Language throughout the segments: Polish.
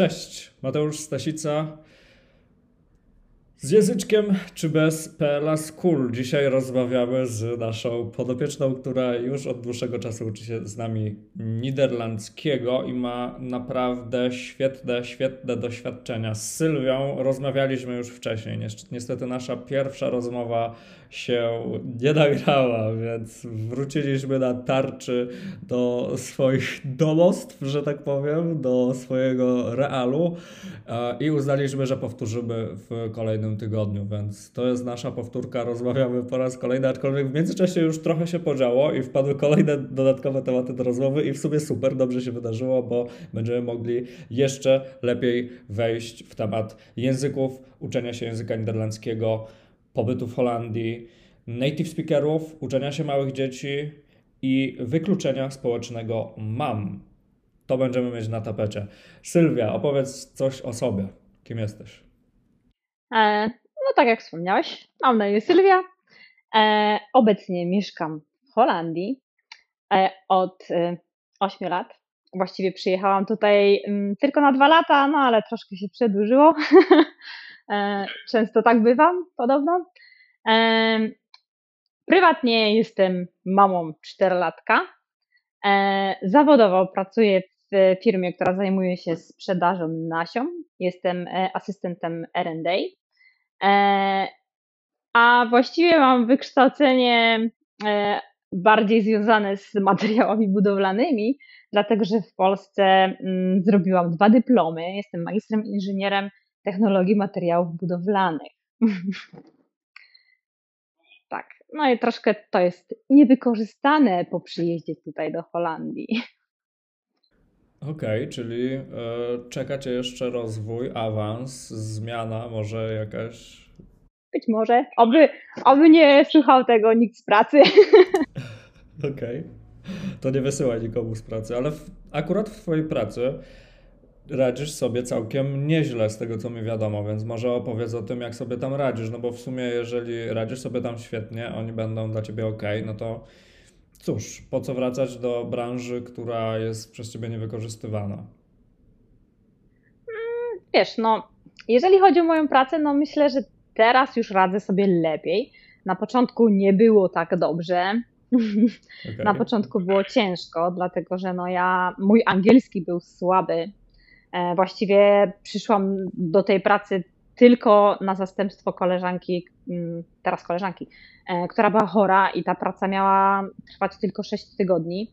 Cześć, Mateusz Stasica. Z języczkiem czy bez PLA School. Dzisiaj rozmawiamy z naszą podopieczną, która już od dłuższego czasu uczy się z nami niderlandzkiego i ma naprawdę świetne, świetne doświadczenia. Z Sylwią rozmawialiśmy już wcześniej. Niestety nasza pierwsza rozmowa się nie nagrała, więc wróciliśmy na tarczy do swoich domostw, że tak powiem, do swojego realu e, i uznaliśmy, że powtórzymy w kolejnym tygodniu, więc to jest nasza powtórka. Rozmawiamy po raz kolejny, aczkolwiek w międzyczasie już trochę się podziało i wpadły kolejne dodatkowe tematy do rozmowy i w sumie super, dobrze się wydarzyło, bo będziemy mogli jeszcze lepiej wejść w temat języków, uczenia się języka niderlandzkiego, pobytu w Holandii, native speakerów, uczenia się małych dzieci i wykluczenia społecznego mam. To będziemy mieć na tapecie. Sylwia, opowiedz coś o sobie. Kim jesteś? E, no tak jak wspomniałeś, mam na imię Sylwia. E, obecnie mieszkam w Holandii e, od 8 lat. Właściwie przyjechałam tutaj mm, tylko na dwa lata, no ale troszkę się przedłużyło. Często tak bywam, podobno. Prywatnie jestem mamą czterolatka. Zawodowo pracuję w firmie, która zajmuje się sprzedażą nasion. Jestem asystentem R&D. A właściwie mam wykształcenie bardziej związane z materiałami budowlanymi, dlatego że w Polsce mm, zrobiłam dwa dyplomy. Jestem magistrem inżynierem technologii materiałów budowlanych. tak, no i troszkę to jest niewykorzystane po przyjeździe tutaj do Holandii. Okej, okay, czyli e, czeka Cię jeszcze rozwój, awans, zmiana, może jakaś. Być może. Oby, oby nie słuchał tego nikt z pracy. Okej. Okay. To nie wysyłaj nikomu z pracy, ale w, akurat w Twojej pracy radzisz sobie całkiem nieźle z tego, co mi wiadomo, więc może opowiedz o tym, jak sobie tam radzisz, no bo w sumie jeżeli radzisz sobie tam świetnie, oni będą dla ciebie ok, no to cóż, po co wracać do branży, która jest przez ciebie niewykorzystywana? Mm, wiesz, no, jeżeli chodzi o moją pracę, no myślę, że teraz już radzę sobie lepiej. Na początku nie było tak dobrze. Okay. Na początku było ciężko, dlatego że no ja, mój angielski był słaby. E, właściwie przyszłam do tej pracy tylko na zastępstwo koleżanki, mm, teraz koleżanki, e, która była chora i ta praca miała trwać tylko 6 tygodni.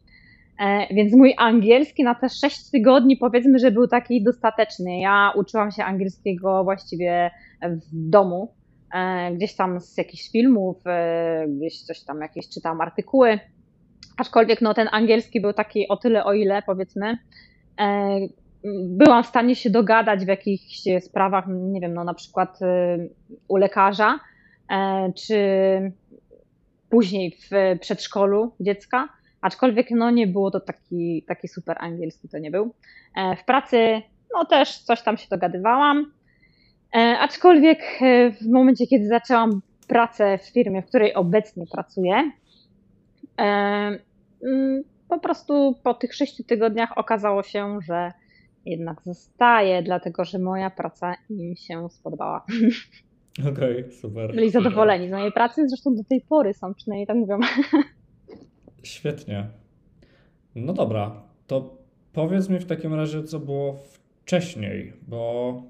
E, więc mój angielski na te 6 tygodni powiedzmy, że był taki dostateczny. Ja uczyłam się angielskiego właściwie w domu, gdzieś tam z jakichś filmów, gdzieś coś tam jakieś czytałam artykuły. Aczkolwiek no, ten angielski był taki o tyle, o ile powiedzmy, byłam w stanie się dogadać w jakichś sprawach, nie wiem, no na przykład y, u lekarza, e, czy później w przedszkolu dziecka, aczkolwiek no nie było to taki, taki super angielski, to nie był. E, w pracy no też coś tam się dogadywałam, e, aczkolwiek w momencie, kiedy zaczęłam pracę w firmie, w której obecnie pracuję, mm, po prostu po tych sześciu tygodniach okazało się, że jednak zostaje, dlatego że moja praca im się spodobała. Okej, okay, super. Byli zadowoleni z mojej pracy, zresztą do tej pory są, przynajmniej tak mówią. Świetnie. No dobra, to powiedz mi w takim razie, co było wcześniej, bo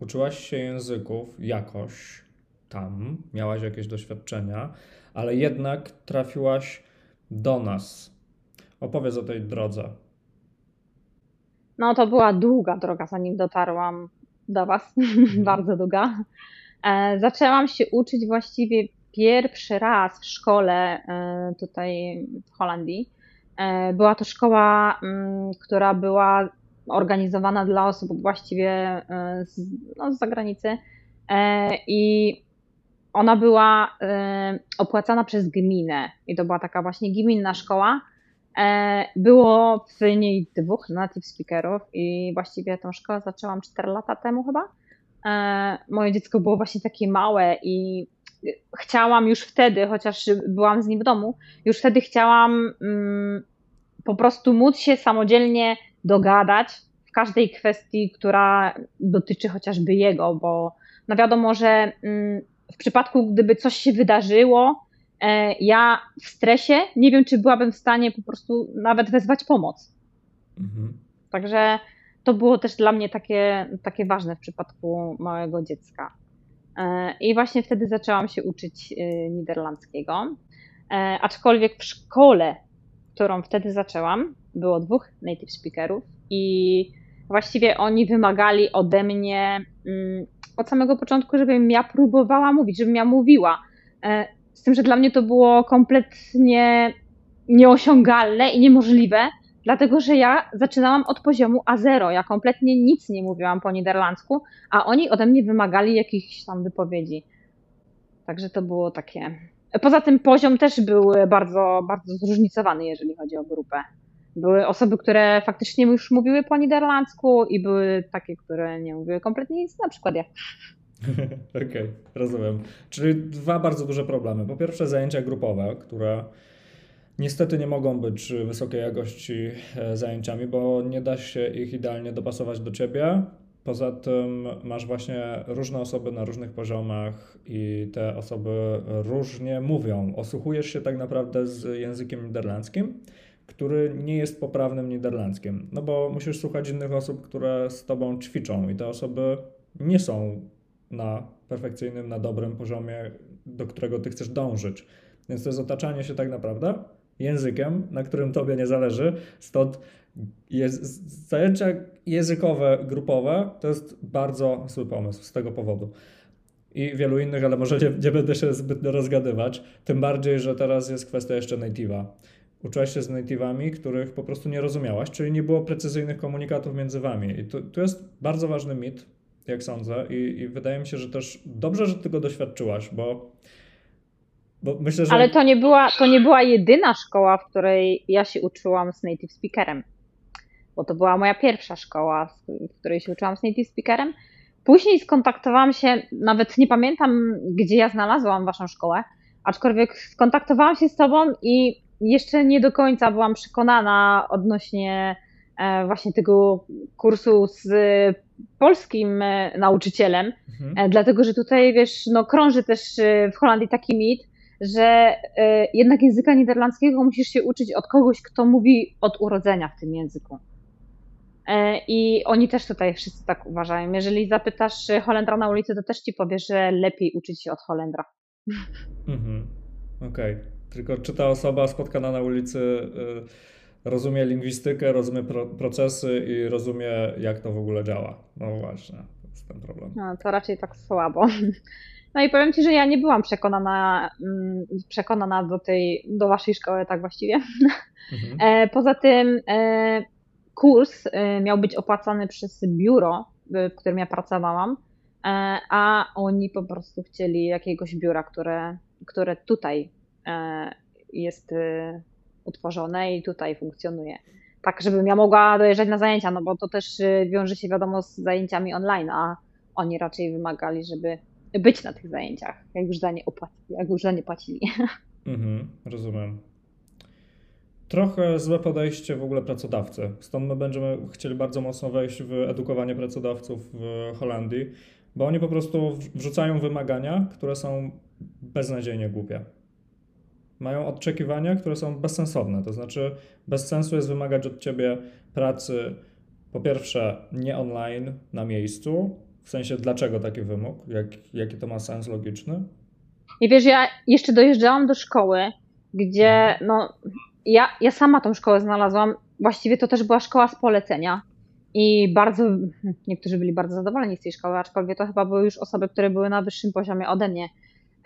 uczyłaś się języków jakoś tam, miałaś jakieś doświadczenia, ale jednak trafiłaś do nas. Opowiedz o tej drodze. No to była długa droga, zanim dotarłam do Was, mhm. bardzo długa. E, zaczęłam się uczyć właściwie pierwszy raz w szkole e, tutaj w Holandii. E, była to szkoła, mm, która była organizowana dla osób właściwie z, no, z zagranicy i ona była opłacana przez gminę i to była taka właśnie gminna szkoła, było w niej dwóch native speakerów i właściwie tą szkołę zaczęłam 4 lata temu chyba. E, moje dziecko było właśnie takie małe i chciałam już wtedy, chociaż byłam z nim w domu, już wtedy chciałam mm, po prostu móc się samodzielnie dogadać w każdej kwestii, która dotyczy chociażby jego, bo no wiadomo, że mm, w przypadku, gdyby coś się wydarzyło, e, ja w stresie nie wiem, czy byłabym w stanie po prostu nawet wezwać pomoc. Mhm. Także to było też dla mnie takie, takie ważne w przypadku małego dziecka. E, I właśnie wtedy zaczęłam się uczyć e, niderlandzkiego. Aczkolwiek w szkole, którą wtedy zaczęłam, było dwóch native speakerów i właściwie oni wymagali ode mnie mm, od samego początku, żebym ja próbowała mówić, żebym ja mówiła. Z tym, że dla mnie to było kompletnie nieosiągalne i niemożliwe, dlatego że ja zaczynałam od poziomu A0. Ja kompletnie nic nie mówiłam po niderlandzku, a oni ode mnie wymagali jakichś tam wypowiedzi. Także to było takie. Poza tym poziom też był bardzo, bardzo zróżnicowany, jeżeli chodzi o grupę. Były osoby, które faktycznie już mówiły po niderlandzku i były takie, które nie mówiły kompletnie nic, na przykład ja. Okej, okay, rozumiem. Czyli dwa bardzo duże problemy. Po pierwsze zajęcia grupowe, które niestety nie mogą być wysokiej jakości e, zajęciami, bo nie da się ich idealnie dopasować do ciebie. Poza tym masz właśnie różne osoby na różnych poziomach i te osoby różnie mówią. Osłuchujesz się tak naprawdę z językiem niderlandzkim który nie jest poprawnym niderlandzkim. No bo musisz słuchać innych osób, które z tobą ćwiczą i te osoby nie są na perfekcyjnym, na dobrym poziomie, do którego ty chcesz dążyć. Więc to jest otaczanie się tak naprawdę językiem, na którym tobie nie zależy. Stąd jest, zajęcia językowe, grupowe to jest bardzo zły pomysł z tego powodu. I wielu innych, ale może nie, nie będę się zbytnio rozgadywać. Tym bardziej, że teraz jest kwestia jeszcze native'a uczyłaś się z native'ami, których po prostu nie rozumiałaś, czyli nie było precyzyjnych komunikatów między wami. I to jest bardzo ważny mit, jak sądzę, i, i wydaje mi się, że też dobrze, że tego doświadczyłaś, bo, bo myślę, że... Ale to nie, była, to nie była jedyna szkoła, w której ja się uczyłam z native speakerem, bo to była moja pierwsza szkoła, w której się uczyłam z native speakerem. Później skontaktowałam się, nawet nie pamiętam, gdzie ja znalazłam waszą szkołę, aczkolwiek skontaktowałam się z tobą i jeszcze nie do końca byłam przekonana odnośnie e, właśnie tego kursu z polskim e, nauczycielem, mhm. E, dlatego że tutaj, wiesz, no krąży też w Holandii taki mit, że jednak języka niderlandzkiego musisz się uczyć od kogoś, kto mówi od urodzenia w tym języku. I oni też tutaj wszyscy tak uważają. Jeżeli zapytasz Holendra na ulicy, to też ci powie, że lepiej uczyć się od Holendra. Mhm. Okej. Okay. Tylko czy ta osoba spotkana na ulicy y, rozumie lingwistykę, rozumie pro, procesy i rozumie, jak to w ogóle działa. No właśnie, to jest ten problem. No, to raczej tak słabo. No i powiem Ci, że ja nie byłam przekonana, mm, przekonana do tej, do Waszej szkoły tak właściwie. Mhm. E, poza tym e, kurs e, miał być opłacany przez biuro, w którym ja pracowałam, a oni po prostu chcieli jakiegoś biura, które, które tutaj jest utworzone i tutaj funkcjonuje. Tak, żebym ja mogła dojeżdżać na zajęcia, no bo to też e, wiąże się wiadomo z zajęciami online, a oni raczej wymagali, żeby być na tych zajęciach, jak już za nie, opłacili, jak już za nie płacili. Mhm, rozumiem. Trochę złe podejście w ogóle pracodawcy. Stąd my będziemy chcieli bardzo mocno wejść w edukowanie pracodawców w Holandii, bo oni po prostu wrzucają wymagania, które są beznadziejnie głupie mają oczekiwania, które są bezsensowne. To znaczy, bez sensu jest wymagać od ciebie pracy, po pierwsze, nie online, na miejscu. W sensie, dlaczego taki wymóg? Jak, jaki to ma sens logiczny? I wiesz, ja jeszcze dojeżdżałam do szkoły, gdzie no, ja, ja sama tą szkołę znalazłam. Właściwie to też była szkoła z polecenia. I bardzo, niektórzy byli bardzo zadowoleni z tej szkoły, aczkolwiek to chyba były już osoby, które były na wyższym poziomie ode mnie.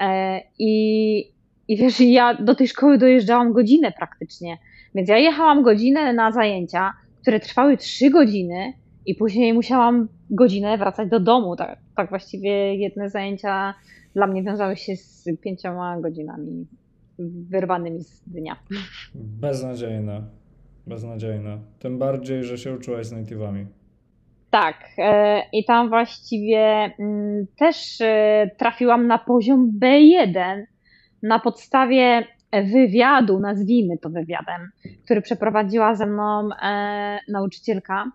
E, I i wiesz, ja do tej szkoły dojeżdżałam godzinę praktycznie. Więc ja jechałam godzinę na zajęcia, które trwały trzy godziny i później musiałam godzinę wracać do domu. Tak, tak właściwie jedne zajęcia dla mnie wiązały się z pięcioma godzinami wyrwanymi z dnia. Beznadziejne. Beznadziejne. Tym bardziej, że się uczyłaś z native'ami. Tak. E, I tam właściwie mm, też e, trafiłam na poziom B1 na podstawie wywiadu, nazwijmy to wywiadem, który przeprowadziła ze mną e, nauczycielka.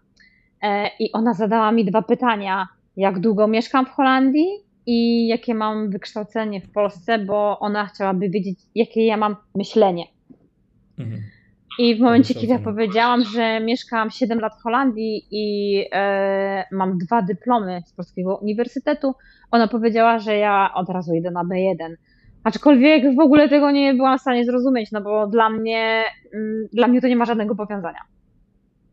I ona zadała mi dwa pytania. Jak długo mieszkam w Holandii i jakie mam wykształcenie w Polsce, bo ona chciałaby wiedzieć, jakie ja mam myślenie. Mhm. I w momencie, kiedy ja powiedziałam, że mieszkam 7 lat w Holandii i e, mam dwa dyplomy z polskiego uniwersytetu, ona powiedziała, że ja od razu idę na B1. Aczkolwiek w ogóle tego nie byłam w stanie zrozumieć, no bo dla mnie, mm, dla mnie to nie ma żadnego powiązania.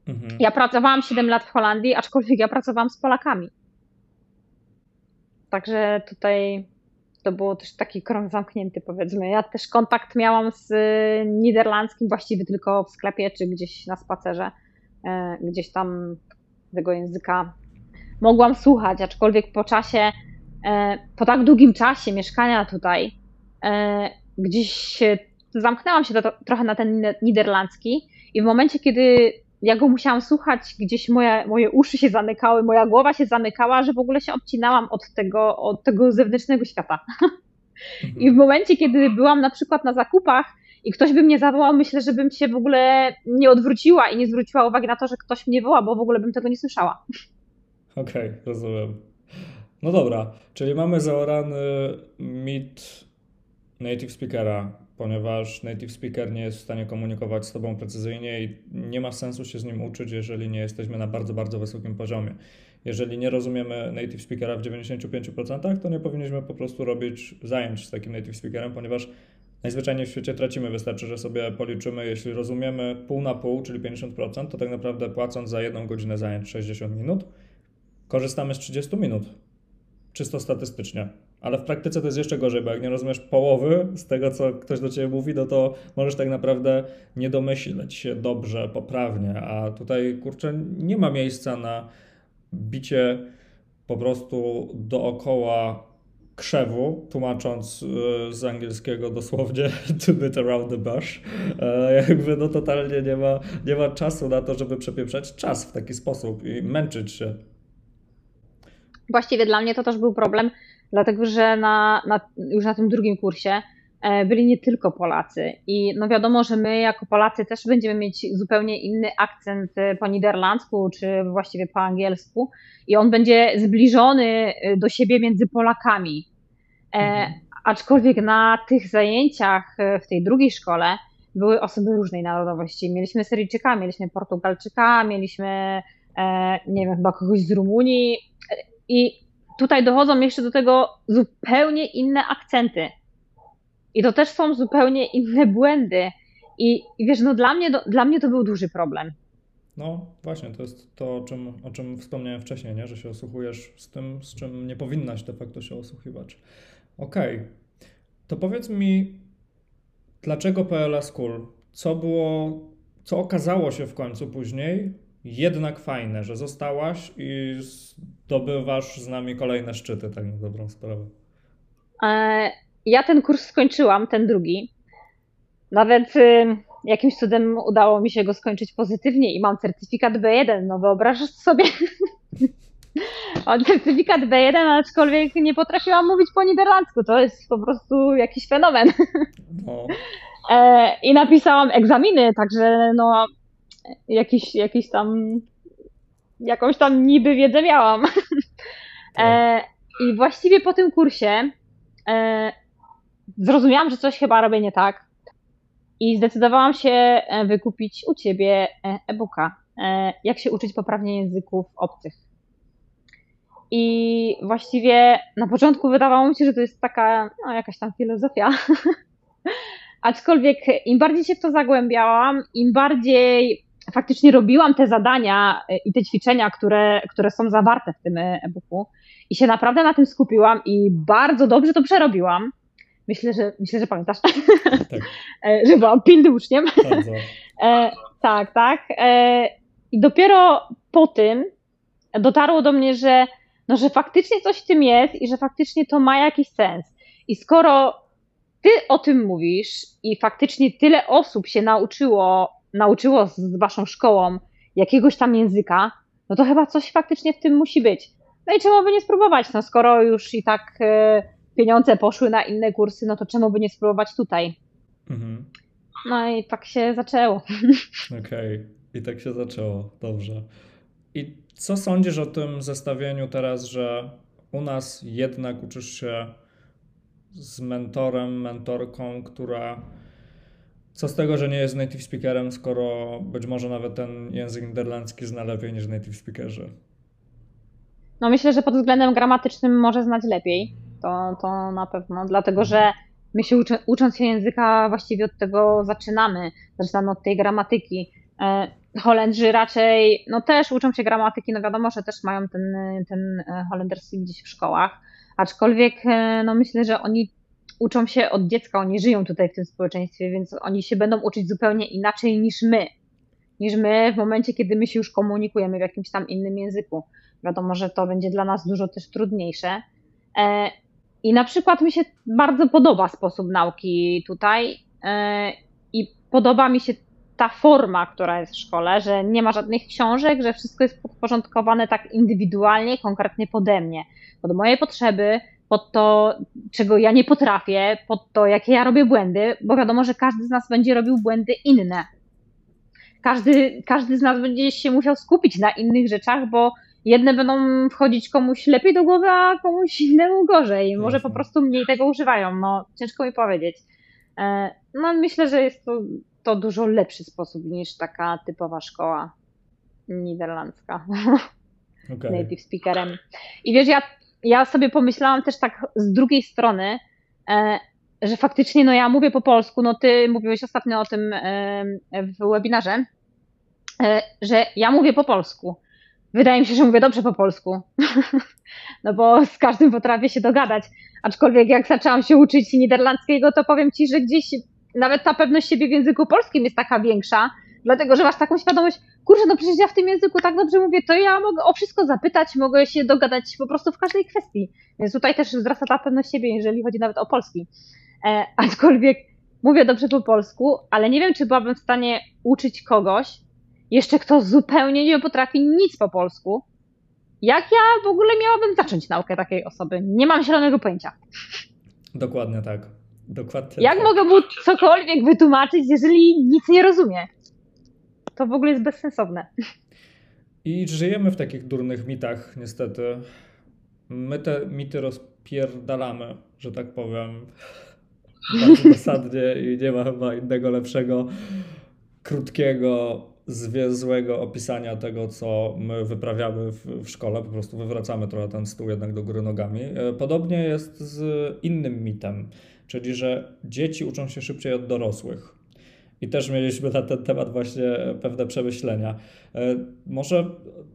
Mhm. Ja pracowałam 7 lat w Holandii, aczkolwiek ja pracowałam z Polakami. Także tutaj to było też taki krąg zamknięty, powiedzmy. Ja też kontakt miałam z niderlandzkim właściwie tylko w sklepie czy gdzieś na spacerze. E, gdzieś tam tego języka mogłam słuchać, aczkolwiek po czasie, e, po tak długim czasie mieszkania tutaj, gdzieś zamknęłam się to, trochę na ten niderlandzki i w momencie, kiedy ja go musiałam słuchać, gdzieś moje, moje uszy się zamykały, moja głowa się zamykała, że w ogóle się odcinałam od tego, od tego zewnętrznego świata. Mhm. I w momencie, kiedy byłam na przykład na zakupach i ktoś by mnie zawołał, myślę, że bym się w ogóle nie odwróciła i nie zwróciła uwagi na to, że ktoś mnie woła, bo w ogóle bym tego nie słyszała. Okej, okay, rozumiem. No dobra, czyli mamy zaorany mit native speakera, ponieważ native speaker nie jest w stanie komunikować z Tobą precyzyjnie i nie ma sensu się z nim uczyć, jeżeli nie jesteśmy na bardzo, bardzo wysokim poziomie. Jeżeli nie rozumiemy native speakera w 95%, to nie powinniśmy po prostu robić zajęć z takim native speakerem, ponieważ najzwyczajniej w świecie tracimy. Wystarczy, że sobie policzymy, jeśli rozumiemy pół na pół, czyli 50%, to tak naprawdę płacąc za jedną godzinę zajęć 60 minut, korzystamy z 30 minut. Czysto statystycznie. Ale w praktyce to jest jeszcze gorzej, bo jak nie rozumiesz połowy z tego, co ktoś do ciebie mówi, no to możesz tak naprawdę nie domyśleć się dobrze, poprawnie. A tutaj, kurczę, nie ma miejsca na bicie po prostu dookoła krzewu, tłumacząc e, z angielskiego dosłownie to bit around the bush. E, jakby no totalnie nie ma, nie ma czasu na to, żeby przepieprzać czas w taki sposób i męczyć się. Właściwie dla mnie to też był problem, dlatego że na, na, już na tym drugim kursie e, byli nie tylko Polacy. I no wiadomo, że my jako Polacy też będziemy mieć zupełnie inny akcent e, po niderlandzku, czy właściwie po angielsku, i on będzie zbliżony e, do siebie między Polakami. Mhm. Aczkolwiek na tych zajęciach w tej drugiej szkole były osoby różnej narodowości. Mieliśmy Syryjczyka, mieliśmy Portugalczyka, mieliśmy, nie wiem, chyba kogoś z Rumunii. I tutaj dochodzą jeszcze do tego zupełnie inne akcenty. I to też są zupełnie inne błędy. I, i wiesz, no dla mnie, dla mnie to był duży problem. No właśnie, to jest to, o czym, o czym wspomniałem wcześniej, nie? że się osłuchujesz z tym, z czym nie powinnaś de facto się osłuchiwać. Okej, okay. to powiedz mi, dlaczego PLA School? Co było, co okazało się w końcu później jednak fajne, że zostałaś i zdobywasz z nami kolejne szczyty, tak na dobrą sprawę. E, ja ten kurs skończyłam, ten drugi. Nawet y, jakimś cudem udało mi się go skończyć pozytywnie i mam certyfikat B1. No wyobrażasz sobie? Mam certyfikat B1, aczkolwiek nie potrafiłam mówić po niderlandzku. To jest po prostu jakiś fenomen. No. E, I napisałam egzaminy, także no, jakiś, jakiś tam, jakąś tam niby wiedzę miałam. E, I właściwie po tym kursie e, zrozumiałam, że coś chyba robię nie tak. I zdecydowałam się e, wykupić u ciebie e, e-booka. E, jak się uczyć poprawnie języków obcych. I właściwie na początku wydawało mi się, że to jest taka no, jakaś tam filozofia. Aczkolwiek im bardziej się w to zagłębiałam, im bardziej faktycznie robiłam te zadania e, i te ćwiczenia, które, które są zawarte w tym e, e-booku i się naprawdę na tym skupiłam i bardzo dobrze to przerobiłam. Myślę, że, myślę, że pamiętasz, tak. E, że byłam pilnym uczniem. E, tak, tak. E, I dopiero po tym dotarło do mnie, że, no, że faktycznie coś w tym jest i że faktycznie to ma jakiś sens. I skoro ty o tym mówisz i faktycznie tyle osób się nauczyło nauczyło z waszą szkołą jakiegoś tam języka, no to chyba coś faktycznie w tym musi być. No i czemu by nie spróbować? No skoro już i tak e, pieniądze poszły na inne kursy, no to czemu by nie spróbować tutaj? Mhm. No i tak się zaczęło. Okej, okay. i tak się zaczęło, dobrze. I Co sądzisz o tym zestawieniu teraz, że u nas jednak uczysz się z mentorem, mentorką, która co z tego, że nie jest native speakerem, skoro być może nawet ten język niderlandzki zna lepiej niż native speakerzy? No myślę, że pod względem gramatycznym może znać lepiej. To, to na pewno, dlatego że my się uczy, ucząc się języka właściwie od tego zaczynamy. Zaczynamy od tej gramatyki. E, Holendrzy raczej, no też uczą się gramatyki, no wiadomo, że też mają ten, ten e, holenderski gdzieś w szkołach, aczkolwiek e, no myślę, że oni uczą się od dziecka, oni żyją tutaj w tym społeczeństwie, więc oni się będą uczyć zupełnie inaczej niż my. Niż my w momencie, kiedy my się już komunikujemy w jakimś tam innym języku. Wiadomo, że to będzie dla nas dużo też trudniejsze. E, I na przykład mi się bardzo podoba sposób nauki tutaj i podoba mi się ta forma, która jest w szkole, że nie ma żadnych książek, że wszystko jest podporządkowane tak indywidualnie, konkretnie pode mnie, pod moje potrzeby, pod to, czego ja nie potrafię, pod to, jakie ja robię błędy, bo wiadomo, że każdy z nas będzie robił błędy inne. Każdy, każdy z nas będzie się musiał skupić na innych rzeczach, bo jedne będą wchodzić komuś lepiej do głowy, a komuś innemu gorzej. Może po prostu mniej tego używają. No, ciężko mi powiedzieć. E, no, myślę, że jest to to dużo lepszy sposób niż taka typowa szkoła niderlandzka. Okay. Native speakerem. I wiesz, ja, ja sobie pomyślałam też tak z drugiej strony, e, że faktycznie no ja mówię po polsku, no ty mówiłeś ostatnio o tym e, w webinarze, e, że ja mówię po polsku. Wydaje mi się, że mówię dobrze po polsku. no bo z każdym potrafię się dogadać. Aczkolwiek jak zaczęłam się uczyć niderlandzkiego, to powiem ci, że gdzieś nawet ta pewność siebie w języku polskim jest taka większa, dlatego że masz taką świadomość, kurczę, no przecież ja w tym języku tak dobrze mówię, to ja mogę o wszystko zapytać, mogę się dogadać po prostu w każdej kwestii. Więc tutaj też wzrasta ta pewność siebie, jeżeli chodzi nawet o polski. E, aczkolwiek mówię dobrze po polsku, ale nie wiem, czy byłabym w stanie uczyć kogoś, jeszcze kto zupełnie nie potrafi nic po polsku, jak ja w ogóle miałabym zacząć naukę takiej osoby? Nie mam zielonego pojęcia. Dokładnie tak. Dokładnie. Jak tak. mogę mu cokolwiek wytłumaczyć, jeżeli nic nie rozumie? To w ogóle jest bezsensowne. I żyjemy w takich durnych mitach, niestety. My te mity rozpierdalamy, że tak powiem. Bardzo dosadnie i nie ma chyba innego lepszego, krótkiego, zwięzłego opisania tego, co my wyprawiamy w, w, szkole. Po prostu wywracamy trochę ten stół jednak do góry nogami. E, podobnie jest z innym mitem czyli że dzieci uczą się szybciej od dorosłych. I też mieliśmy na ten temat właśnie pewne przemyślenia. E, może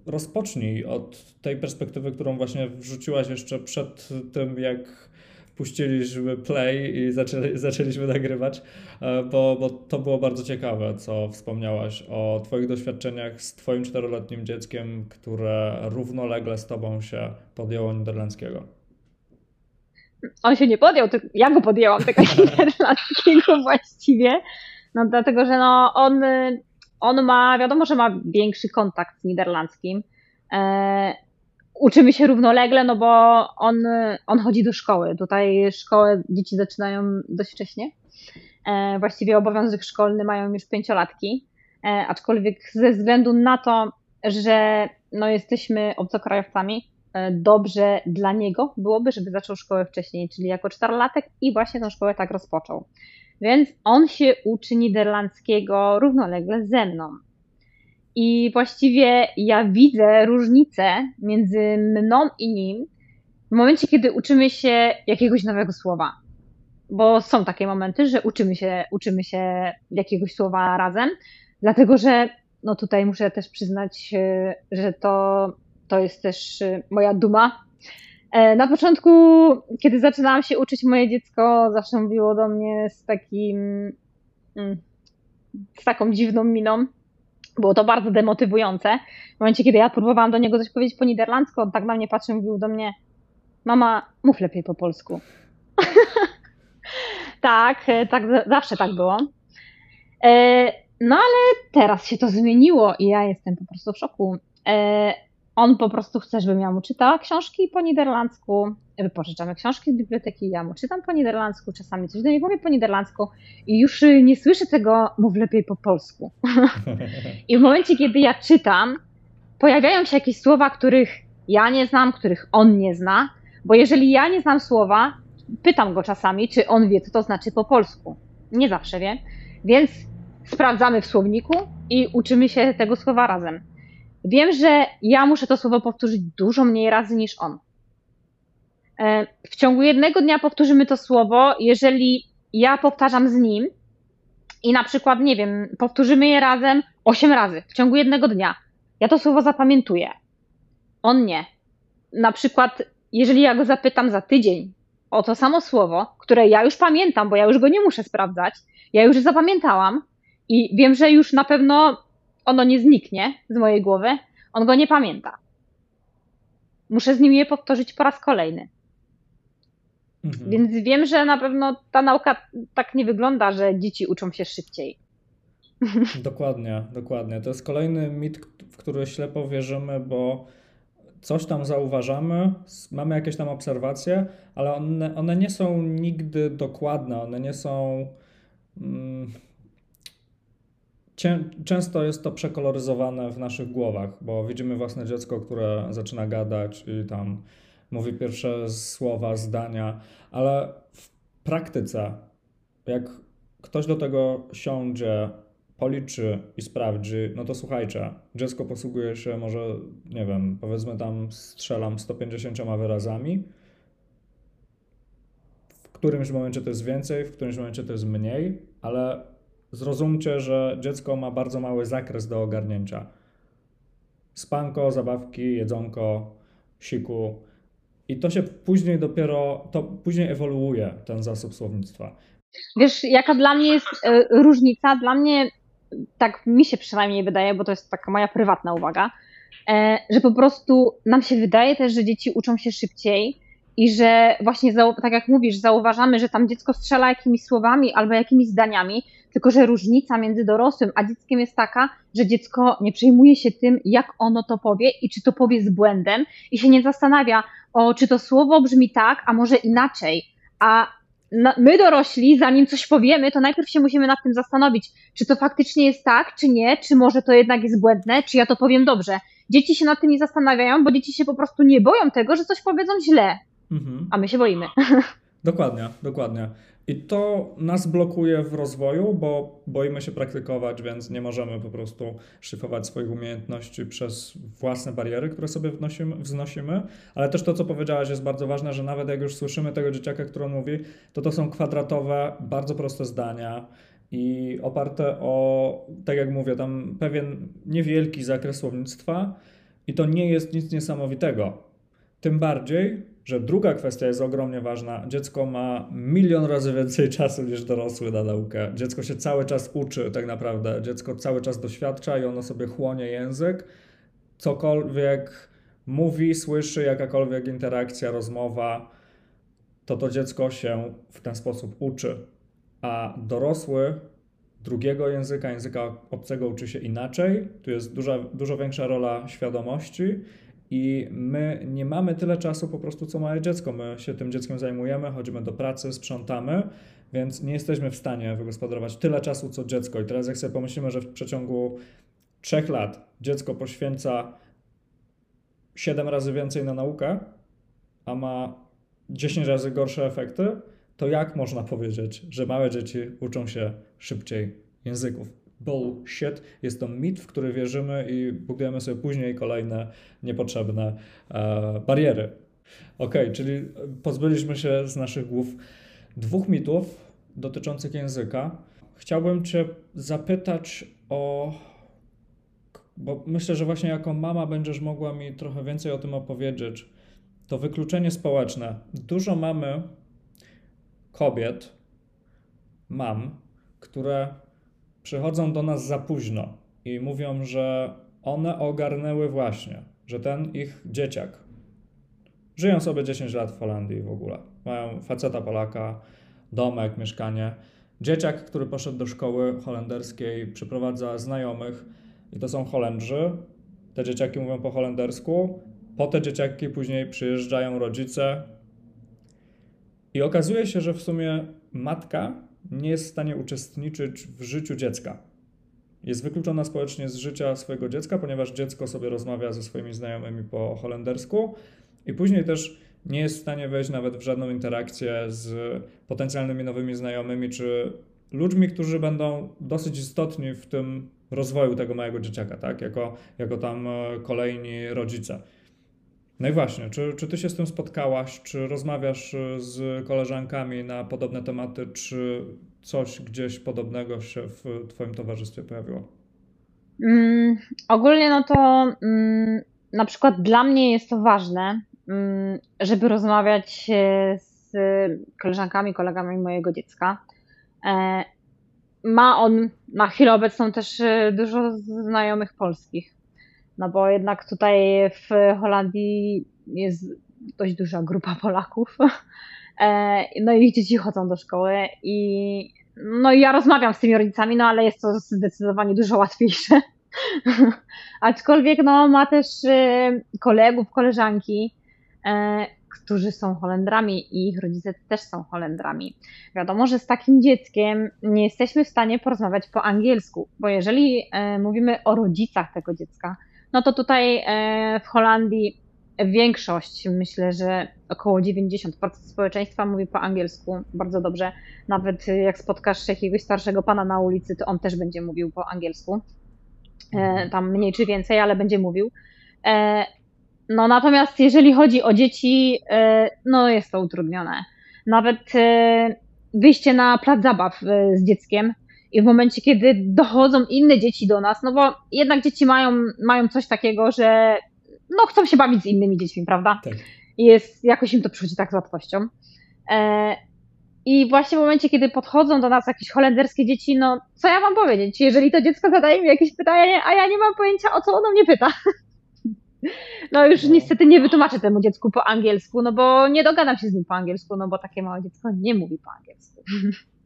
rozpocznij od tej perspektywy, którą właśnie wrzuciłaś jeszcze przed tym, jak puściliśmy play i zaczęli, zaczęliśmy nagrywać, e, bo, bo to było bardzo ciekawe, co wspomniałaś o Twoich doświadczeniach z Twoim czteroletnim dzieckiem, które równolegle z Tobą się podjęło niderlandzkiego on się nie podjął, ja go podjęłam tego niderlandzkiego właściwie, no dlatego, że no on, on ma, wiadomo, że ma większy kontakt z niderlandzkim, e, uczymy się równolegle, no bo on, on chodzi do szkoły, tutaj szkołę dzieci zaczynają dość wcześnie, e, właściwie obowiązek szkolny mają już pięciolatki, e, aczkolwiek ze względu na to, że no jesteśmy obcokrajowcami, E, dobrze dla niego byłoby, żeby zaczął szkołę wcześniej, czyli jako czterolatek i właśnie tą szkołę tak rozpoczął. Więc on się uczy niderlandzkiego równolegle ze mną. I właściwie ja widzę różnicę między mną i nim w momencie, kiedy uczymy się jakiegoś nowego słowa. Bo są takie momenty, że uczymy się, uczymy się jakiegoś słowa razem, dlatego że no tutaj muszę też przyznać, e, że to to jest też y, moja duma. E, na początku, kiedy zaczynałam się uczyć, moje dziecko zawsze mówiło do mnie z takim, mm, z taką dziwną miną. Było to bardzo demotywujące. W momencie, kiedy ja próbowałam do niego coś powiedzieć po niderlandzku, on tak na mnie patrzył, mówił do mnie, mama, mów lepiej po polsku. tak, e, tak, zawsze tak było. E, no ale teraz się to zmieniło i ja jestem po prostu w szoku on po prostu chce, żebym ja mu czytała książki po niderlandzku, wypożyczamy książki z biblioteki, ja mu czytam po niderlandzku, czasami coś do niego mówię po niderlandzku i już nie słyszę tego, mów lepiej po polsku. I w momencie, kiedy ja czytam, pojawiają się jakieś słowa, których ja nie znam, których on nie zna, bo jeżeli ja nie znam słowa, pytam go czasami, czy on wie, co to znaczy po polsku. Nie zawsze wie, więc sprawdzamy w słowniku i uczymy się tego słowa razem. Wiem, że ja muszę to słowo powtórzyć dużo mniej razy niż on. E, w ciągu jednego dnia powtórzymy to słowo, jeżeli ja powtarzam z nim i na przykład, nie wiem, powtórzymy je razem 8 razy w ciągu jednego dnia. Ja to słowo zapamiętuję. On nie. Na przykład, jeżeli ja go zapytam za tydzień o to samo słowo, które ja już pamiętam, bo ja już go nie muszę sprawdzać, ja już zapamiętałam i wiem, że już na pewno ono nie zniknie z mojej głowy, on go nie pamięta. Muszę z nim je powtórzyć po raz kolejny. Mhm. Więc wiem, że na pewno ta nauka tak nie wygląda, że dzieci uczą się szybciej. Dokładnie, dokładnie. To jest kolejny mit, w który ślepo wierzymy, bo coś tam zauważamy, mamy jakieś tam obserwacje, ale one, one nie są nigdy dokładne, one nie są. Mm, często jest to przekoloryzowane w naszych głowach, bo widzimy własne dziecko, które zaczyna gadać i tam mówi pierwsze słowa, zdania, ale w praktyce, jak ktoś do tego siądzie, policzy i sprawdzi, no to słuchajcie, dziecko posługuje się może, nie wiem, powiedzmy tam strzelam 150 wyrazami. W którymś momencie to jest więcej, w którymś momencie to jest mniej, ale zrozumcie, że dziecko ma bardzo mały zakres do ogarnięcia. Spanko, zabawki, jedzonko, siku. I to się później dopiero, to później ewoluuje ten zasób słownictwa. Wiesz, jaka dla mnie jest y, różnica? Dla mnie, tak mi się przynajmniej wydaje, bo to jest taka moja prywatna uwaga, e, że po prostu nam się wydaje też, że dzieci uczą się szybciej i że właśnie, tak jak mówisz, zauważamy, że tam dziecko strzela jakimiś słowami albo jakimiś zdaniami, tylko że różnica między dorosłym a dzieckiem jest taka, że dziecko nie przejmuje się tym, jak ono to powie i czy to powie z błędem i się nie zastanawia, o czy to słowo brzmi tak, a może inaczej. A my dorośli, zanim coś powiemy, to najpierw się musimy nad tym zastanowić, czy to faktycznie jest tak, czy nie, czy może to jednak jest błędne, czy ja to powiem dobrze. Dzieci się nad tym nie zastanawiają, bo dzieci się po prostu nie boją tego, że coś powiedzą źle. Mhm. A my się boimy. Dokładnie, dokładnie. I to nas blokuje w rozwoju, bo boimy się praktykować, więc nie możemy po prostu szyfrować swoich umiejętności przez własne bariery, które sobie wnosimy, wznosimy. Ale też to, co powiedziałaś, jest bardzo ważne, że nawet jak już słyszymy tego dzieciaka, który on mówi, to to są kwadratowe, bardzo proste zdania i oparte o, tak jak mówię, tam pewien niewielki zakres słownictwa i to nie jest nic niesamowitego. Tym bardziej, że druga kwestia jest ogromnie ważna. Dziecko ma milion razy więcej czasu niż dorosły na naukę. Dziecko się cały czas uczy, tak naprawdę. Dziecko cały czas doświadcza i ono sobie chłonie język. Cokolwiek mówi, słyszy, jakakolwiek interakcja, rozmowa, to to dziecko się w ten sposób uczy. A dorosły drugiego języka, języka obcego uczy się inaczej. Tu jest duża, dużo większa rola świadomości i my nie mamy tyle czasu po prostu co małe dziecko. My się tym dzieckiem zajmujemy, chodzimy do pracy, sprzątamy, więc nie jesteśmy w stanie wygospodarować tyle czasu co dziecko. I teraz jak sobie pomyślimy, że w przeciągu trzech lat dziecko poświęca 7 razy więcej na naukę, a ma 10 razy gorsze efekty, to jak można powiedzieć, że małe dzieci uczą się szybciej języków? Bullshit. Jest to mit, w który wierzymy i budujemy sobie później kolejne niepotrzebne e, bariery. Ok, czyli pozbyliśmy się z naszych głów dwóch mitów dotyczących języka. Chciałbym Cię zapytać o. Bo myślę, że właśnie jako mama będziesz mogła mi trochę więcej o tym opowiedzieć. To wykluczenie społeczne. Dużo mamy kobiet, mam, które przychodzą do nas za późno i mówią, że one ogarnęły właśnie, że ten ich dzieciak żyją sobie 10 lat w Holandii w ogóle. Mają faceta Polaka, domek, mieszkanie. Dzieciak, który poszedł do szkoły holenderskiej, przyprowadza znajomych i to są Holendrzy. Te dzieciaki mówią po holendersku. Po te dzieciaki później przyjeżdżają rodzice. I okazuje się, że w sumie matka nie jest w stanie uczestniczyć w życiu dziecka. jest wykluczona społecznie z życia swojego dziecka, ponieważ dziecko sobie rozmawia ze swoimi znajomymi po holendersku i później też nie jest w stanie wejść nawet w żadną interakcję z potencjalnymi nowymi znajomymi czy ludźmi, którzy będą dosyć istotni w tym rozwoju tego małego dzieciaka, tak? Jako, jako tam e, kolejni rodzice. No i właśnie, czy, czy ty się z tym spotkałaś, czy rozmawiasz e, z koleżankami na podobne tematy, czy coś gdzieś podobnego się w twoim towarzystwie pojawiło? Mm, ogólnie no to mm, na przykład dla mnie jest to ważne, mm, żeby rozmawiać z koleżankami, kolegami mojego dziecka. E, ma on na chwilę obecną też e, dużo znajomych polskich. No bo jednak tutaj w Holandii jest dość duża grupa Polaków. E, no i dzieci chodzą do szkoły i no ja rozmawiam z tymi rodzicami, no ale jest to zdecydowanie dużo łatwiejsze. Aczkolwiek no ma też kolegów, koleżanki, którzy są Holendrami i ich rodzice też są Holendrami. Wiadomo, że z takim dzieckiem nie jesteśmy w stanie porozmawiać po angielsku, bo jeżeli e, mówimy o rodzicach tego dziecka, no to tutaj e, w Holandii większość, myślę, że około 90% społeczeństwa mówi po angielsku bardzo dobrze. Nawet jak spotkasz jakiegoś starszego pana na ulicy, to on też będzie mówił po angielsku. E, tam mniej czy więcej, ale będzie mówił. No natomiast jeżeli chodzi o dzieci, e, no jest to utrudnione. Nawet e, wyjście na plac zabaw e, z dzieckiem i w momencie, kiedy dochodzą inne dzieci do nas, no bo jednak dzieci mają, mają coś takiego, że no chcą się bawić z innymi dziećmi, prawda? Tak. I jest, jakoś im to przychodzi tak z łatwością. I właśnie w momencie, kiedy podchodzą do nas jakieś holenderskie dzieci, no co ja mam powiedzieć? Jeżeli to dziecko zadaje mi jakieś pytanie, a ja nie mam pojęcia, o co ono mnie pyta. No już no. niestety nie wytłumaczę temu dziecku po angielsku, no bo nie dogadam się z nim po angielsku, no bo takie małe dziecko nie mówi po angielsku.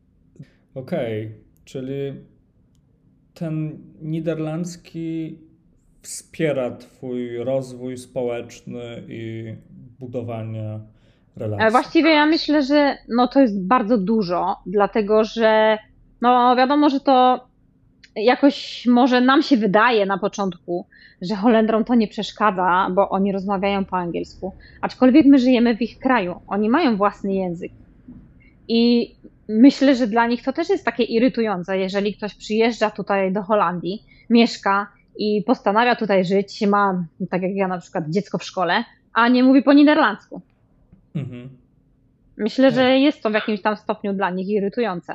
Okej, okay, czyli ten niderlandzki wspiera Twój rozwój społeczny i budowanie relacji. Właściwie ja myślę, że no to jest bardzo dużo, dlatego że no wiadomo, że to jakoś może nam się wydaje na początku, że Holendrom to nie przeszkadza, bo oni rozmawiają po angielsku. Aczkolwiek my żyjemy w ich kraju, oni mają własny język. I myślę, że dla nich to też jest takie irytujące, jeżeli ktoś przyjeżdża tutaj do Holandii, mieszka i postanawia tutaj żyć, ma, tak jak ja na przykład, dziecko w szkole, a nie mówi po niderlandzku. Mhm. Myślę, że tak. jest to w jakimś tam stopniu dla nich irytujące.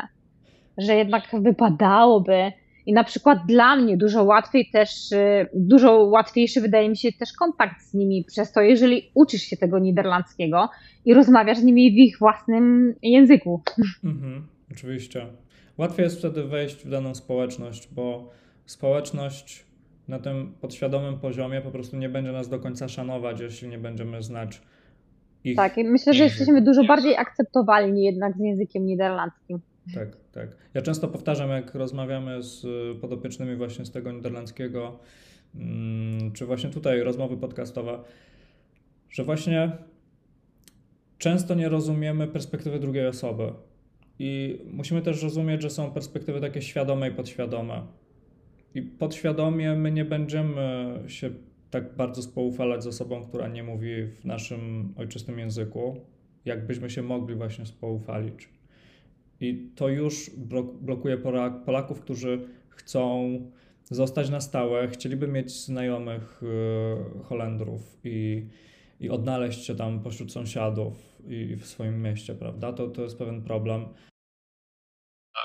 Że jednak wypadałoby i na przykład dla mnie dużo łatwiej też, y, dużo łatwiejszy wydaje mi się też kontakt z nimi przez to, jeżeli uczysz się tego niderlandzkiego i rozmawiasz z nimi w ich własnym języku. Mhm, oczywiście. Łatwiej jest wtedy wejść w daną społeczność, bo społeczność na tym podświadomym poziomie po prostu nie będzie nas do końca szanować, jeśli nie będziemy znać ich. Tak, i myślę, że jesteśmy dużo bardziej akceptowalni jednak z językiem niderlandzkim. Tak, tak. Ja często powtarzam, jak rozmawiamy z podopiecznymi właśnie z tego niderlandzkiego, mm, czy właśnie tutaj rozmowy podcastowe, że właśnie często nie rozumiemy perspektywy drugiej osoby. I musimy też rozumieć, że są perspektywy takie świadome i podświadome. I podświadomie my nie będziemy się tak bardzo spoufalać z osobą, która nie mówi w naszym ojczystym języku, jakbyśmy się mogli właśnie spoufalić. I to już blokuje Polaków, którzy chcą zostać na stałe, chcieliby mieć znajomych y, Holendrów i, i odnaleźć się tam pośród sąsiadów i w swoim mieście, prawda? To, to jest pewien problem.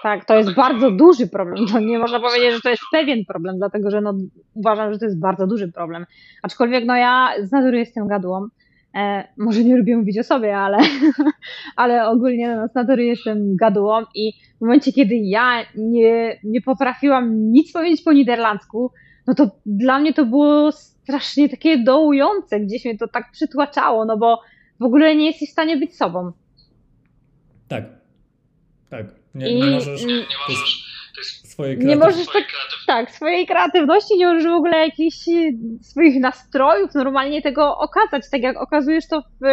Tak, to jest bardzo duży problem. To nie można powiedzieć, że to jest pewien problem, dlatego że no, uważam, że to jest bardzo duży problem. Aczkolwiek no ja z natury jestem gadłą E, może nie lubię mówić o sobie, ale, ale ogólnie no, z natury jestem gadułą i w momencie, kiedy ja nie, nie potrafiłam nic powiedzieć po niderlandzku, no to dla mnie to było strasznie takie dołujące, gdzieś mnie to tak przytłaczało, no bo w ogóle nie jesteś w stanie być sobą. Tak, tak. Nie, nie możesz. Nie możesz swojej nie możesz tak, tak, swojej kreatywności, nie możesz w ogóle jakichś swoich nastrojów normalnie tego okazać, tak jak okazujesz to w,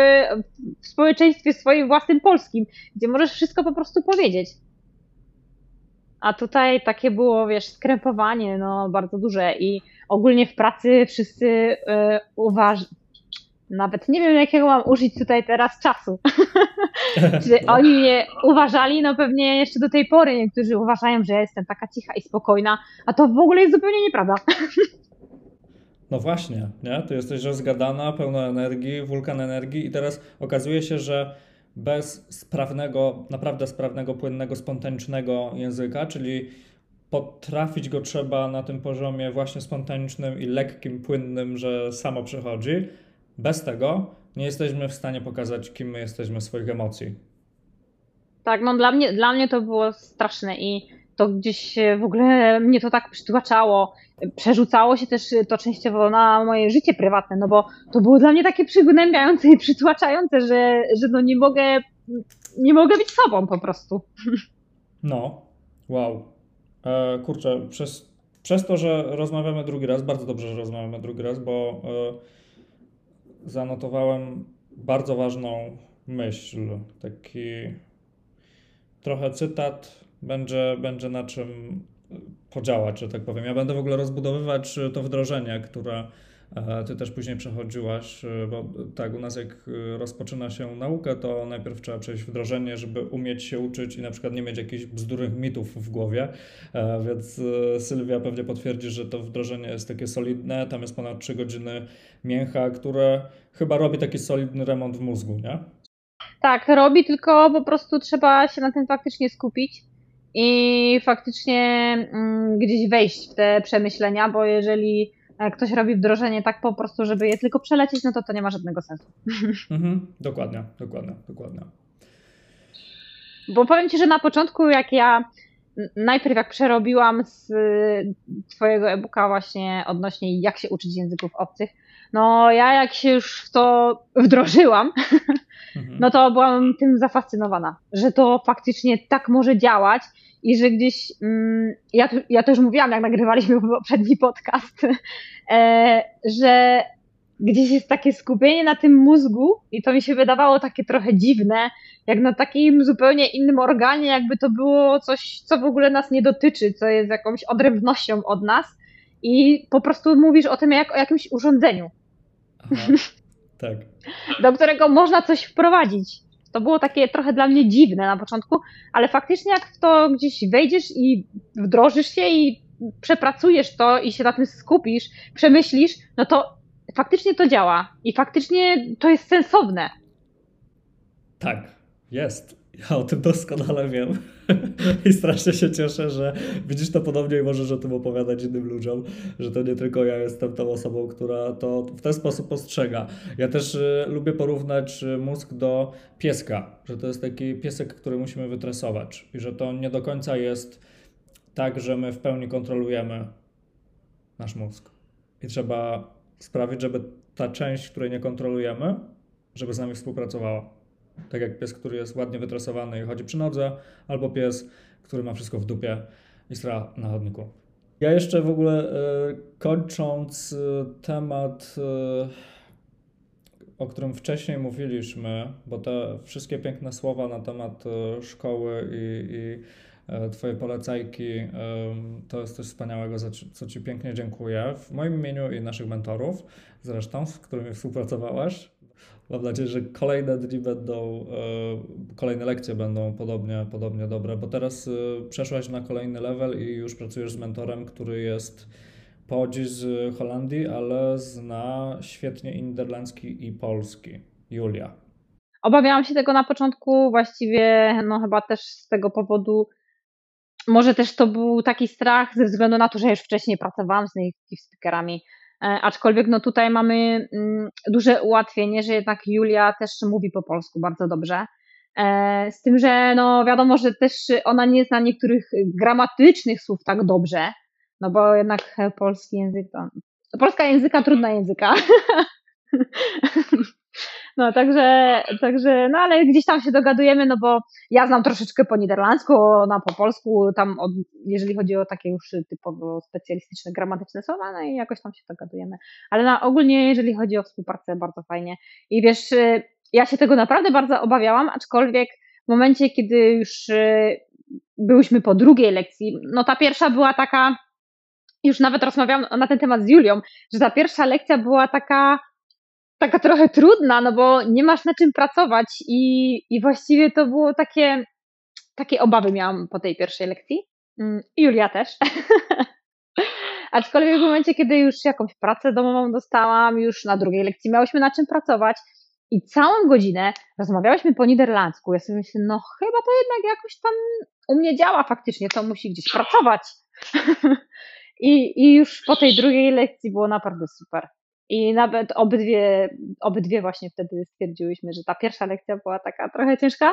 w społeczeństwie swoim własnym polskim, gdzie możesz wszystko po prostu powiedzieć. A tutaj takie było, wiesz, skrępowanie, no bardzo duże i ogólnie w pracy wszyscy yy, uważają, nawet nie wiem jakiego mam użyć tutaj teraz czasu. Czy oni mnie uważali, no pewnie jeszcze do tej pory niektórzy uważają, że ja jestem taka cicha i spokojna, a to w ogóle jest zupełnie nieprawda. No właśnie, nie? Ty jesteś rozgadana, pełna energii, wulkan energii i teraz okazuje się, że bez sprawnego, naprawdę sprawnego, płynnego, spontanicznego języka, czyli potrafić go trzeba na tym poziomie właśnie spontanicznym i lekkim, płynnym, że samo przychodzi. Bez tego nie jesteśmy w stanie pokazać, kim my jesteśmy swoich emocji. Tak, no dla mnie, dla mnie to było straszne i to gdzieś w ogóle mnie to tak przytłaczało. Przerzucało się też to częściowo na moje życie prywatne, no bo to było dla mnie takie przygnębiające i przytłaczające, że, że no nie mogę, nie mogę być sobą po prostu. No, wow. E, kurczę, przez, przez to, że rozmawiamy drugi raz, bardzo dobrze, że rozmawiamy drugi raz, bo e, zanotowałem bardzo ważną myśl, taki trochę cytat, będzie, będzie na czym podziałać, że tak powiem. Ja będę w ogóle rozbudowywać to wdrożenie, które ty też później przechodziłaś, e, bo tak, u nas jak e, rozpoczyna się naukę, to najpierw trzeba przejść wdrożenie, żeby umieć się uczyć i na przykład nie mieć jakichś bzdurnych mitów w głowie, więc Sylwia pewnie potwierdzi, że to wdrożenie jest takie solidne, tam jest ponad 3 godziny mięcha, które chyba robi taki solidny remont w mózgu, nie? Tak, robi, tylko po prostu trzeba się na tym faktycznie skupić i faktycznie mm, gdzieś wejść w te przemyślenia, bo jeżeli e, ktoś robi wdrożenie tak po prostu, żeby je tylko przelecieć, no to to nie ma żadnego sensu. Mhm, dokładnie, dokładnie, dokładnie. Bo powiem Ci, że na początku jak ja najpierw jak przerobiłam z Twojego e-booka właśnie odnośnie jak się uczyć języków obcych, no ja jak się już w to wdrożyłam, mhm. no to byłam tym zafascynowana, że to faktycznie tak może działać i że gdzieś, mm, ja, ja to już mówiłam, jak nagrywaliśmy poprzedni podcast, e, że gdzieś jest takie skupienie na tym mózgu i to mi się wydawało takie trochę dziwne, jak na takim zupełnie innym organie, jakby to było coś, co w ogóle nas nie dotyczy, co jest jakąś odrębnością od nas i po prostu mówisz o tym jak o jakimś urządzeniu. Aha, tak. Do którego można coś wprowadzić. To było takie trochę dla mnie dziwne na początku, ale faktycznie jak w to gdzieś wejdziesz i wdrożysz się i przepracujesz to i się na tym skupisz, przemyślisz, no to faktycznie to działa i faktycznie to jest sensowne. Tak, jest. Ja o tym doskonale wiem i strasznie się cieszę, że widzisz to podobnie i możesz o tym opowiadać innym ludziom, że to nie tylko ja jestem tą osobą, która to w ten sposób postrzega. Ja też y, lubię porównać y, mózg do pieska, że to jest taki piesek, który musimy wytresować i że to nie do końca jest tak, że my w pełni kontrolujemy nasz mózg. I trzeba sprawić, żeby ta część, której nie kontrolujemy, żeby z nami współpracowała. Tak jak pies, który jest ładnie wytresowany i chodzi przy nodze, albo pies, który ma wszystko w dupie i stra na chodniku. Ja jeszcze w ogóle e, kończąc e, temat, e, o którym wcześniej mówiliśmy, bo te wszystkie piękne słowa na temat szkoły i, i Twoje polecajki to jest coś wspaniałego, za co Ci pięknie dziękuję. W moim imieniu i naszych mentorów, zresztą, z którymi współpracowałaś, Mam nadzieję, że kolejne dni będą, e, kolejne lekcje będą podobnie, podobnie dobre, bo teraz e, przeszłaś na kolejny level i już pracujesz z mentorem, który jest pochodzi z Holandii, ale zna świetnie niderlandzki i polski. Julia. Obawiałam się tego na początku, właściwie no chyba też z tego powodu, może też to był taki strach ze względu na to, że już wcześniej pracowałam z native speakerami, aczkolwiek no tutaj mamy mm, duże ułatwienie, że jednak Julia też mówi po polsku bardzo dobrze. E, z tym, że no wiadomo, że też ona nie zna niektórych gramatycznych słów tak dobrze, no bo jednak polski język to. Polska języka, trudna języka. No, także, także, no ale gdzieś tam się dogadujemy, no bo ja znam troszeczkę po niderlandzku, ona po polsku, tam od, jeżeli chodzi o takie już typowo specjalistyczne, gramatyczne słowa, no i jakoś tam się dogadujemy. Ale na, ogólnie, jeżeli chodzi o współpracę, bardzo fajnie. I wiesz, ja się tego naprawdę bardzo obawiałam, aczkolwiek w momencie, kiedy już byłyśmy po drugiej lekcji. No ta pierwsza była taka, już nawet rozmawiałam na ten temat z Julią, że ta pierwsza lekcja była taka, taka trochę trudna, no bo nie masz na czym pracować i, i właściwie to było takie, takie obawy miałam po tej pierwszej lekcji. Mm, Julia też. Aczkolwiek w momencie, kiedy już jakąś pracę domową dostałam, już na drugiej lekcji miałyśmy na czym pracować i całą godzinę rozmawiałyśmy po niderlandzku. Ja sobie myślę, no chyba to jednak jakoś tam u mnie działa faktycznie, to musi gdzieś pracować. I, I już po tej drugiej lekcji było naprawdę super. I nawet obydwie, obydwie właśnie wtedy stwierdziłyśmy, że ta pierwsza lekcja była taka trochę ciężka,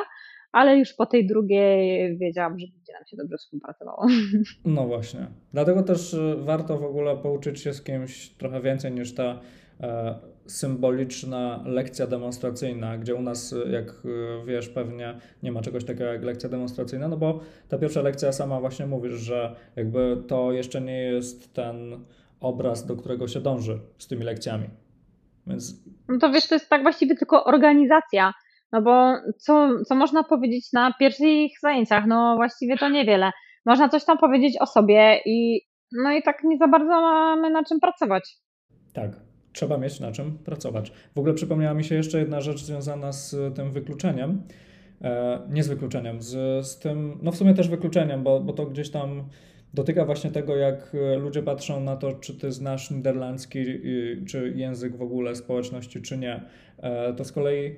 ale już po tej drugiej wiedziałam, że będzie nam się dobrze współpracowało. No właśnie. Dlatego też y, warto w ogóle pouczyć się z kimś trochę więcej niż ta e, symboliczna lekcja demonstracyjna, gdzie u nas, y, jak y, wiesz, pewnie nie ma czegoś takiego jak lekcja demonstracyjna, no bo ta pierwsza lekcja sama właśnie mówisz, że jakby to jeszcze nie jest ten obraz, do którego się dąży z tymi lekcjami. Więc... No to wiesz, to jest tak właściwie tylko organizacja no bo co, co można powiedzieć na pierwszych zajęciach? No właściwie to niewiele. Można coś tam powiedzieć o sobie i no i tak nie za bardzo mamy na czym pracować. Tak, trzeba mieć na czym pracować. W ogóle przypomniała mi się jeszcze jedna rzecz związana z tym wykluczeniem. E, nie z wykluczeniem, z, z tym, no w sumie też wykluczeniem, bo, bo to gdzieś tam dotyka właśnie tego, jak ludzie patrzą na to, czy ty znasz niderlandzki, czy język w ogóle społeczności, czy nie. E, to z kolei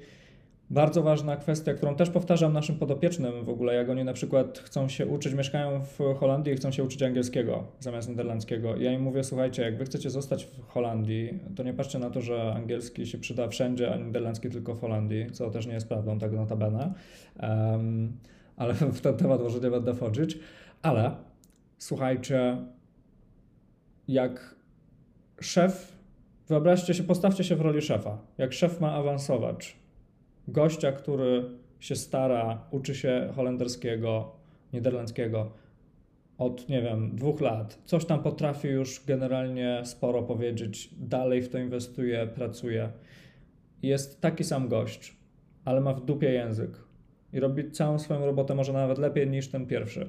bardzo ważna kwestia, którą też powtarzam naszym podopiecznym w ogóle, jak oni na przykład chcą się uczyć, mieszkają w Holandii i chcą się uczyć angielskiego zamiast niderlandzkiego. Ja im mówię, słuchajcie, jak wy chcecie zostać w Holandii, to nie patrzcie na to, że angielski się przyda wszędzie, a niderlandzki tylko w Holandii, co też nie jest prawdą, tak notabene. Um, ale w ten temat może nie będę wchodzić. Ale słuchajcie, jak szef, wyobraźcie się, postawcie się w roli szefa. Jak szef ma awansować, gościa, który się stara, uczy się holenderskiego, niderlandzkiego od, nie wiem, dwóch lat, coś tam potrafi już generalnie sporo powiedzieć, dalej w to inwestuje, pracuje. Jest taki sam gość, ale ma w dupie język i robi całą swoją robotę może nawet lepiej niż ten pierwszy.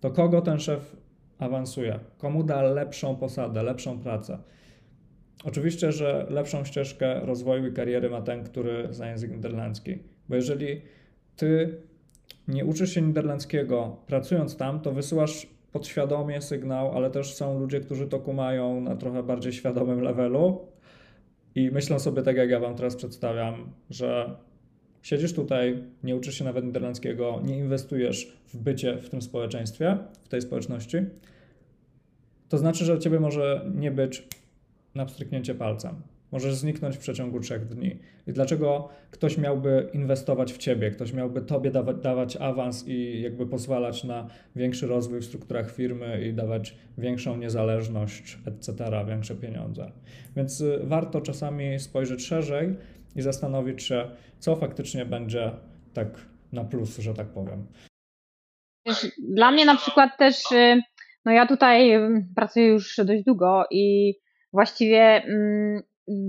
To kogo ten szef awansuje? Komu da lepszą posadę, lepszą pracę? Oczywiście, że lepszą ścieżkę rozwoju i kariery ma ten, który zna język niderlandzki. Bo jeżeli ty nie uczysz się niderlandzkiego pracując tam, to wysyłasz podświadomie sygnał, ale też są ludzie, którzy to kumają na trochę bardziej świadomym levelu i myślą sobie tak, jak ja wam teraz przedstawiam, że siedzisz tutaj, nie uczysz się nawet niderlandzkiego, nie inwestujesz w bycie w tym społeczeństwie, w tej społeczności, to znaczy, że ciebie może nie być na pstryknięcie palcem. Możesz zniknąć w przeciągu trzech dni. I dlaczego ktoś miałby inwestować w ciebie, ktoś miałby tobie dawać, awans i jakby pozwalać na większy rozwój w strukturach firmy i dawać większą niezależność, etc., większe pieniądze. Więc y, warto czasami spojrzeć szerzej i zastanowić się, co faktycznie będzie tak na plus, że tak powiem. Dla mnie na przykład też, y, no ja tutaj pracuję już dość długo i właściwie mm,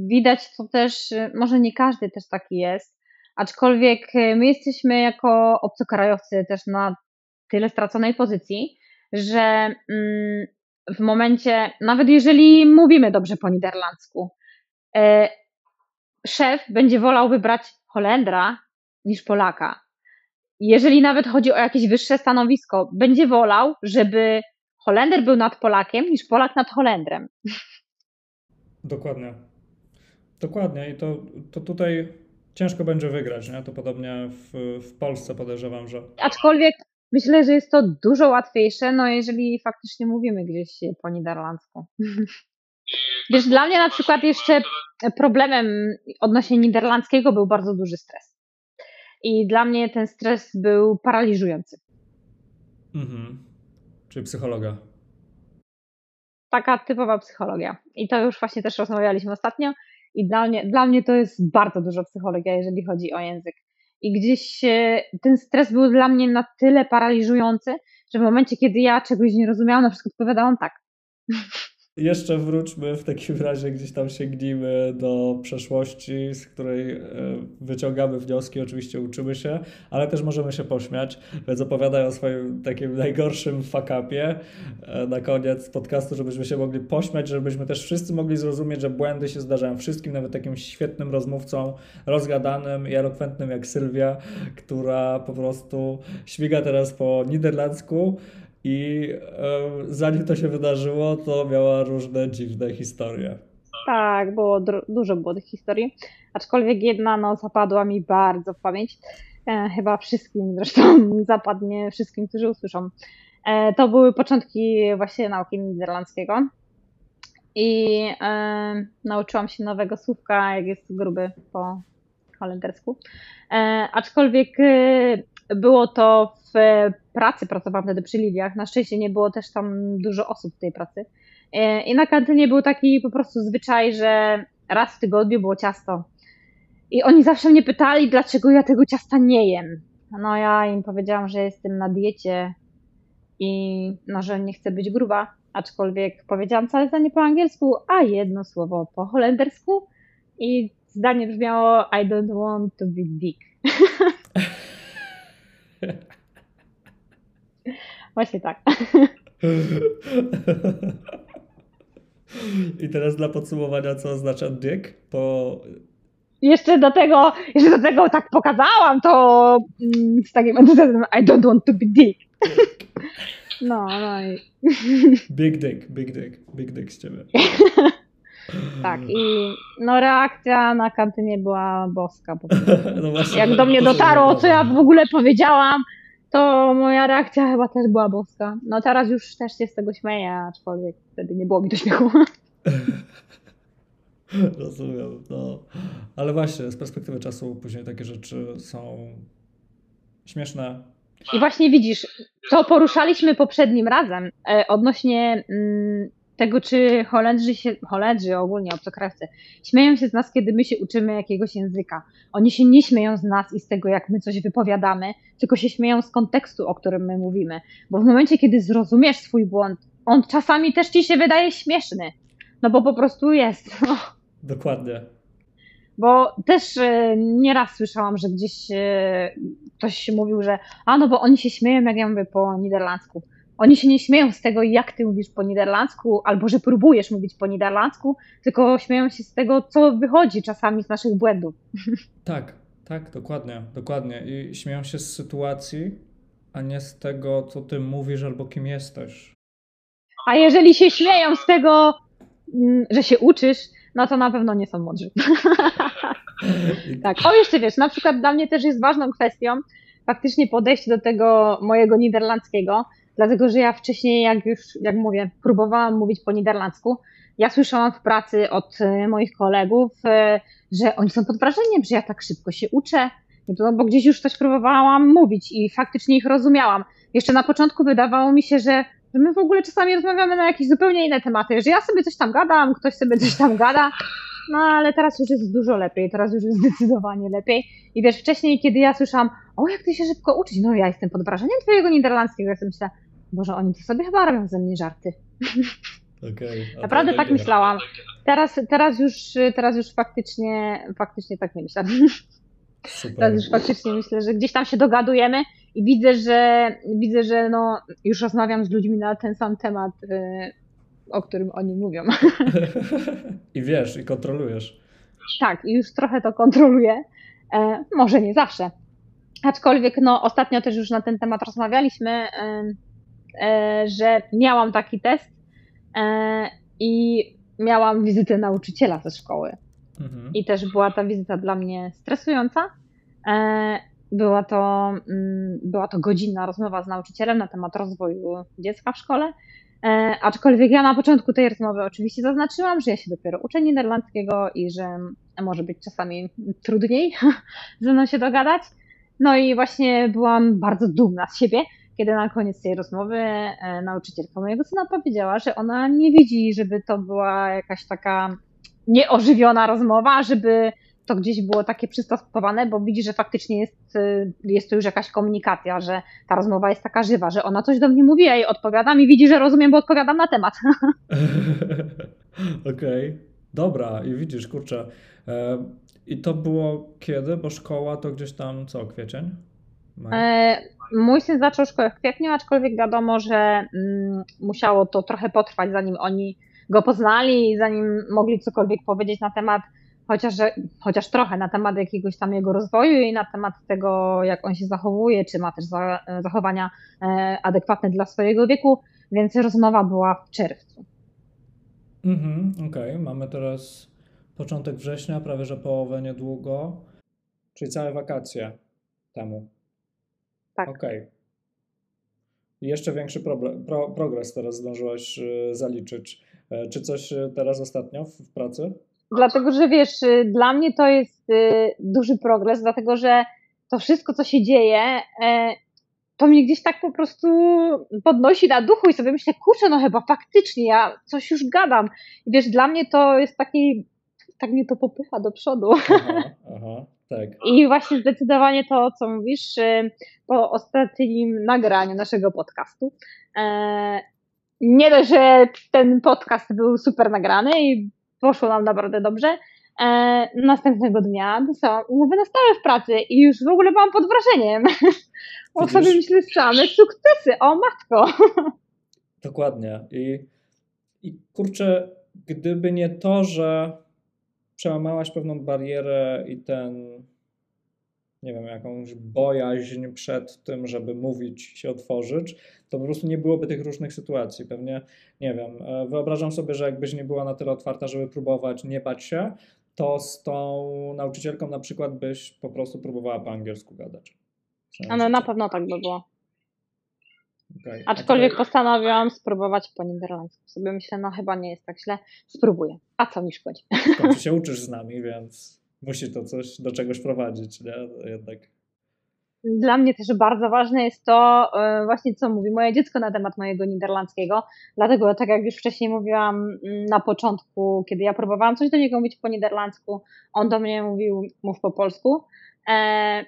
widać to też, może nie każdy też taki jest, aczkolwiek my jesteśmy jako obcokrajowcy też na tyle straconej pozycji, że mm, w momencie, nawet jeżeli mówimy dobrze po niderlandzku, szef będzie wolał wybrać Holendra niż Polaka. Jeżeli nawet chodzi o jakieś wyższe stanowisko, będzie wolał, żeby Holender był nad Polakiem niż Polak nad Holendrem. Dokładnie. Dokładnie i to, to tutaj ciężko będzie wygrać, nie? To podobnie w, w Polsce podejrzewam, że... Aczkolwiek myślę, że jest to dużo łatwiejsze, no jeżeli faktycznie mówimy gdzieś po niderlandzku. Wiesz, dla mnie na przykład jeszcze problemem odnośnie niderlandzkiego był bardzo duży stres. I dla mnie ten stres był paraliżujący. Mhm. Czyli psychologa taka typowa psychologia. I to już właśnie też rozmawialiśmy ostatnio. I dla mnie, dla mnie to jest bardzo dużo psychologia, jeżeli chodzi o język. I gdzieś ten stres był dla mnie na tyle paraliżujący, że w momencie, kiedy ja czegoś nie rozumiałam, na przykład odpowiadałam tak. Jeszcze wróćmy w takim razie, gdzieś tam sięgnijmy do przeszłości, z której e, wyciągamy wnioski, oczywiście uczymy się, ale też możemy się pośmiać, więc opowiadaj o swoim takim najgorszym fakapie e, na koniec podcastu, żebyśmy się mogli pośmiać, żebyśmy też wszyscy mogli zrozumieć, że błędy się zdarzają wszystkim, nawet takim świetnym rozmówcą, rozgadanym i elokwentnym jak Sylwia, która po prostu śmiga teraz po niderlandzku, i zanim to się wydarzyło, to miała różne dziwne historie. Tak, było dużo było tych historii, aczkolwiek jedna no, zapadła mi bardzo w pamięć. E, chyba wszystkim zresztą zapadnie, wszystkim, którzy usłyszą. E, to były początki właśnie nauki niderlandzkiego i e, nauczyłam się nowego słówka, jak jest gruby po holendersku. E, aczkolwiek e, było to w pracy, pracowałam wtedy przy Lidiach. Na szczęście nie było też tam dużo osób w tej pracy. E, I na kantynie był taki po prostu zwyczaj, że raz w tygodniu było ciasto. I oni zawsze mnie pytali, dlaczego ja tego ciasta nie jem. No ja im powiedziałam, że jestem na diecie i no, że nie chcę być gruba, aczkolwiek powiedziałam całe zdanie po angielsku, a jedno słowo po holendersku i zdanie brzmiało I don't want to be dick. Właśnie tak. I teraz dla podsumowania, co oznacza dick po... Jeszcze do tego, jeszcze do tego tak pokazałam to mm, z takim entuzjazmem I don't want to be dick. No, no i... Big dick, big dick, big dick z ciebie. Tak, i no reakcja na kantynie była boska. Po no właśnie, Jak do mnie dotarło, co ja w ogóle powiedziałam, to moja reakcja chyba też była boska. No teraz już też się z tego śmieję, aczkolwiek wtedy nie było mi do śmiechu. Rozumiem, no. Ale właśnie, z perspektywy czasu później takie rzeczy są śmieszne. I właśnie widzisz, to poruszaliśmy poprzednim razem e, odnośnie mm, tego, czy Holendrzy, się, Holendrzy ogólnie obcokrajowcy, śmieją się z nas, kiedy my się uczymy jakiegoś języka. Oni się nie śmieją z nas i z tego, jak my coś wypowiadamy, tylko się śmieją z kontekstu, o którym my mówimy. Bo w momencie, kiedy zrozumiesz swój błąd, on czasami też ci się wydaje śmieszny. No bo po prostu jest. No. Dokładnie. Bo też e, nieraz słyszałam, że gdzieś e, ktoś mówił, że a no bo oni się śmieją, jak ja mówię po niderlandzku. Oni się nie śmieją z tego, jak ty mówisz po niderlandzku, albo że próbujesz mówić po niderlandzku, tylko śmieją się z tego, co wychodzi czasami z naszych błędów. Tak, tak, dokładnie, dokładnie. I śmieją się z sytuacji, a nie z tego, co ty mówisz albo kim jesteś. A jeżeli się śmieją z tego, mm, że się uczysz, no to na pewno nie są mądrzy. tak. O, jeszcze wiesz, na przykład dla mnie też jest ważną kwestią faktycznie podejście do tego mojego niderlandzkiego, dlatego że ja wcześniej, jak już, jak mówię, próbowałam mówić po niderlandzku, ja słyszałam w pracy od e, moich kolegów, e, że oni są pod wrażeniem, że ja tak szybko się uczę, no bo gdzieś już coś próbowałam mówić i faktycznie ich rozumiałam. Jeszcze na początku wydawało mi się, że, my w ogóle czasami rozmawiamy na jakieś zupełnie inne tematy, że ja sobie coś tam gadam, ktoś sobie coś tam gada, no ale teraz już jest dużo lepiej, teraz już jest zdecydowanie lepiej. I wiesz, wcześniej, kiedy ja słyszałam, o jak ty się szybko uczyć, no ja jestem pod wrażeniem twojego niderlandzkiego, ja sobie myślę, Boże, oni to sobie chyba robią ze mnie żarty. Okay, Naprawdę tak myślałam. Teraz, teraz, już, teraz już faktycznie, faktycznie tak nie myślę. Super. Teraz już faktycznie myślę, że gdzieś tam się dogadujemy i widzę, że widzę, że no, już rozmawiam z ludźmi na ten sam temat, y, o którym oni mówią. I wiesz, i kontrolujesz. Tak, i już trochę to kontroluję. E, może nie zawsze. Aczkolwiek no, ostatnio też już na ten temat rozmawialiśmy. E, że miałam taki test e, i miałam wizytę nauczyciela ze szkoły. Mhm. I też była ta wizyta dla mnie stresująca. E, była to, mm, była to godzinna rozmowa z nauczycielem na temat rozwoju dziecka w szkole. Aczkolwiek ja na początku tej rozmowy oczywiście zaznaczyłam, że ja się dopiero uczę niderlandzkiego i że może być czasami trudniej ze mną się dogadać. No i właśnie byłam bardzo dumna z siebie, kiedy na koniec tej rozmowy e, nauczycielka mojego syna powiedziała, że ona nie widzi, żeby to była jakaś taka nieożywiona rozmowa, żeby to gdzieś było takie przystosowane, bo widzi, że faktycznie jest, y, jest to już jakaś komunikacja, że ta rozmowa jest taka żywa, że ona coś do mnie mówi, ja jej odpowiadam i widzi, że rozumiem, bo odpowiadam na temat. Okej, okay. dobra i widzisz, kurczę. E, I to było kiedy? Bo szkoła to gdzieś tam co, kwiecień? E, mój syn zaczął szkołę w kwietniu, aczkolwiek wiadomo, że mm, musiało to trochę potrwać, zanim oni go poznali i zanim mogli cokolwiek powiedzieć na temat, chociaż, chociaż trochę na temat jakiegoś tam jego rozwoju i na temat tego, jak on się zachowuje, czy ma też zachowania e, adekwatne dla swojego wieku, więc rozmowa była w czerwcu. Mhm, okej, okay. mamy teraz początek września, prawie że połowę niedługo, czyli całe wakacje temu. Tak. Okej. Okay. Jeszcze większy problem, pro, progres teraz zdążyłaś y, zaliczyć. E, czy coś y, teraz ostatnio w, pracy? Dlatego, że wiesz, dla mnie to jest duży progres, dlatego że to wszystko, co się dzieje, e, to mnie gdzieś tak po prostu podnosi na duchu i sobie myślę, kurczę, no chyba faktycznie ja coś już gadam. I wiesz, dla mnie to jest taki, tak mnie to popycha do przodu. Aha, aha. Tak. I właśnie zdecydowanie to, co mówisz, y, po ostatnim nagraniu naszego podcastu. E, nie dość, że ten podcast był super nagrany i poszło nam naprawdę dobrze. E, następnego dnia dostałam umowę na stałe w pracy i już w ogóle byłam pod wrażeniem. O sobie myślę same sukcesy, o matko. Dokładnie. I, I kurczę, gdyby nie to, że przełamałaś pewną barierę i ten, nie wiem, jakąś bojaźń przed tym, żeby mówić, się otworzyć, to po prostu nie byłoby tych różnych sytuacji. Pewnie, nie wiem, e, wyobrażam sobie, że jakbyś nie była na tyle otwarta, żeby próbować nie bać się, to z tą nauczycielką na przykład byś po prostu próbowała po angielsku gadać. No na pewno tak by było. Okay. Aczkolwiek tutaj... postanowiłam spróbować po niderlandzku. Sobie myślę, no chyba nie jest tak źle, spróbuję. A co mi szkodzi? Ty się uczysz z nami, więc musi to coś do czegoś prowadzić, nie? Jednak. Dla mnie też bardzo ważne jest to e, właśnie, co mówi moje dziecko na temat mojego niderlandzkiego. Dlatego, tak jak już wcześniej mówiłam mm, na początku, kiedy ja próbowałam coś do niego mówić po niderlandzku, on do mnie mówił, mów po polsku. E,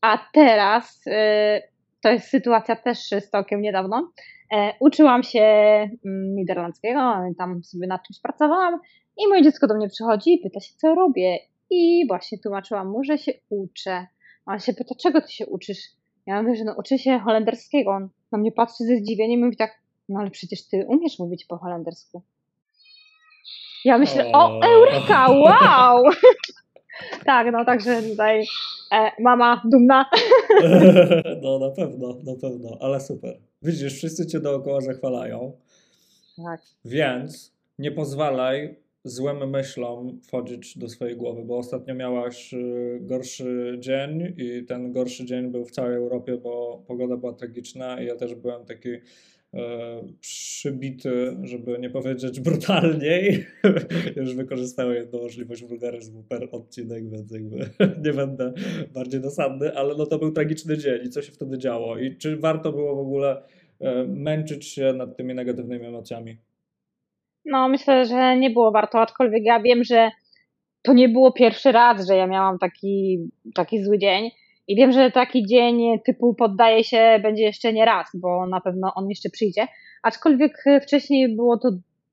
a teraz e, to jest sytuacja też z całkiem niedawno. E, uczyłam się mm, niderlandzkiego, tam sobie nad czymś pracowałam i moje dziecko do mnie przychodzi i pyta się, co robię. I właśnie tłumaczyłam mu, że się uczę. A on się pyta, czego ty się uczysz? Ja mówię, że no uczę się holenderskiego. On na mnie patrzy ze zdziwieniem i mówi tak, no ale przecież ty umiesz mówić po holendersku. Ja myślę, o, Eureka, wow! tak, no także tutaj e, mama dumna. no na pewno, na pewno, ale super. Widzisz, wszyscy cię dookoła zachwalają. Tak. Więc nie pozwalaj złym myślom wchodzić do swojej głowy, bo ostatnio miałaś y, gorszy dzień i ten gorszy dzień był w całej Europie, bo pogoda była tragiczna i ja też byłem taki przybity, żeby nie powiedzieć brutalniej. Już wykorzystałem jedną możliwość wulgaryzmu per odcinek, więc jakby nie będę bardziej dosadny, ale no to był tragiczny dzień i co się wtedy działo i czy warto było w ogóle e, męczyć się nad tymi negatywnymi emocjami? No myślę, że nie było warto, aczkolwiek ja wiem, że to nie było pierwszy raz, że ja miałam taki, taki zły dzień i wiem, że taki dzień typu poddaje się będzie jeszcze nie raz, bo na pewno on jeszcze przyjdzie. Aczkolwiek wcześniej było to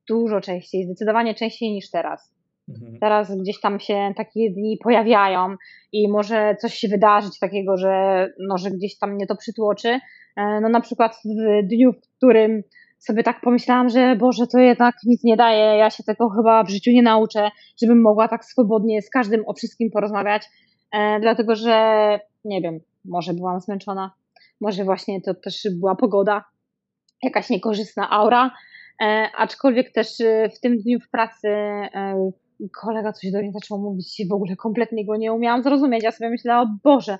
dużo częściej, zdecydowanie częściej niż teraz. Mhm. Teraz gdzieś tam się takie dni pojawiają i może coś się wydarzyć takiego, że, no, że gdzieś tam mnie to przytłoczy. E, no na przykład w dniu, w którym sobie tak pomyślałam, że Boże, to jednak nic nie daje, ja się tego chyba w życiu nie nauczę, żebym mogła tak swobodnie z każdym o wszystkim porozmawiać, e, dlatego że nie wiem, może byłam zmęczona, może właśnie to też była pogoda, jakaś niekorzystna aura, e, aczkolwiek też e, w tym dniu w pracy e, kolega coś do mnie zaczął mówić i w ogóle kompletnie go nie umiałam zrozumieć. Ja sobie myślałam, o Boże,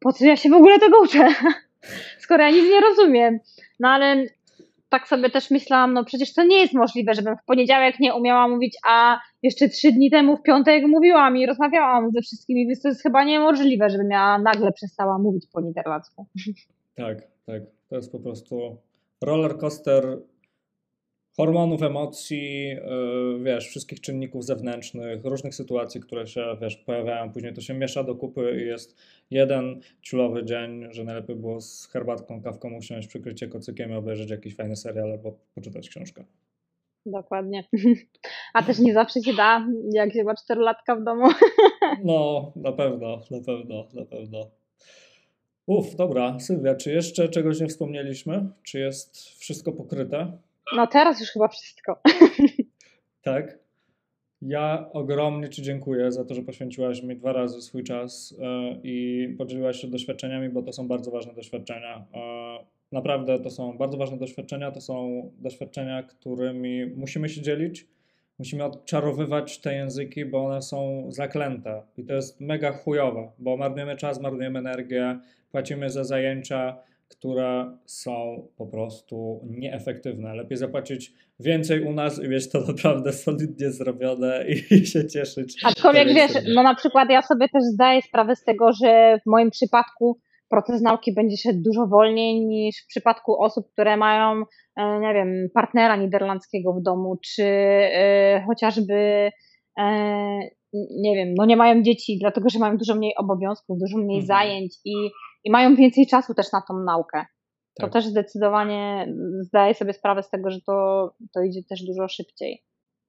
po co ja się w ogóle tego uczę, skoro ja nic nie rozumiem. No ale tak sobie też myślałam, no przecież to nie jest możliwe, żebym w poniedziałek nie umiała mówić, a jeszcze trzy dni temu w piątek mówiłam i rozmawiałam ze wszystkimi, więc to jest chyba niemożliwe, żebym ja nagle przestała mówić po niderlandzku. Tak, tak. To jest po prostu roller coaster hormonów, emocji, yy, wiesz, wszystkich czynników zewnętrznych, różnych sytuacji, które się, wiesz, pojawiają. Później to się miesza do kupy i jest jeden ciulowy dzień, że najlepiej było z herbatką, kawką usiąść, przykrycie kocykiem i obejrzeć jakiś fajny serial albo poczytać książkę. Dokładnie. A też nie zawsze się da, jak się ma czterolatka w domu. No, na pewno, na pewno, na pewno. Uf, dobra. Sylwia, czy jeszcze czegoś nie wspomnieliśmy? Czy jest wszystko pokryte? No teraz już chyba wszystko. Tak. Ja ogromnie Ci dziękuję za to, że poświęciłaś mi dwa razy swój czas e, i podzieliłaś się doświadczeniami, bo to są bardzo ważne doświadczenia. E, naprawdę to są bardzo ważne doświadczenia, to są doświadczenia, którymi musimy się dzielić. Musimy odczarowywać te języki, bo one są zaklęte i to jest mega chujowe, bo marnujemy czas, marnujemy energię, płacimy za zajęcia, które są po prostu nieefektywne. Lepiej zapłacić więcej u nas i mieć to naprawdę solidnie zrobione i się cieszyć. Aczkolwiek wiesz, no na przykład ja sobie też zdaję sprawę z tego, że w moim przypadku proces nauki będzie szedł dużo wolniej niż w przypadku osób, które mają, e, nie wiem, partnera niderlandzkiego w domu, czy y, chociażby y, nie wiem, no nie mają dzieci, dlatego że mają dużo mniej obowiązków, dużo mniej mhm. zajęć i i mają więcej czasu też na tą naukę. To tak. też zdecydowanie zdaję sobie sprawę z tego, że to, to idzie też dużo szybciej.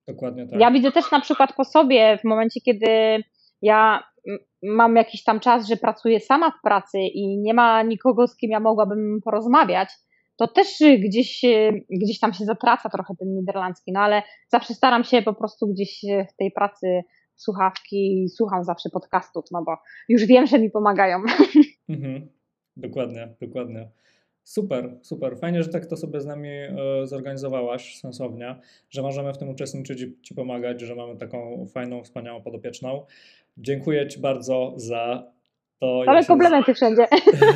Dokładnie tak. Ja widzę też na przykład po sobie, w momencie, kiedy ja mam jakiś tam czas, że pracuję sama w pracy i nie ma nikogo, z kim ja mogłabym porozmawiać, to też gdzieś, gdzieś tam się zatraca trochę ten niderlandzki, no ale zawsze staram się po prostu gdzieś w tej pracy słuchawki i słucham zawsze podcastów, no bo już wiem, że mi pomagają. Mhm. Dokładnie, dokładnie. Super, super. Fajnie, że tak to sobie z nami e, zorganizowałaś sensownie, że możemy w tym uczestniczyć i Ci pomagać, że mamy taką fajną, wspaniałą podopieczną. Dziękuję Ci bardzo za to Ale komplementy z... wszędzie.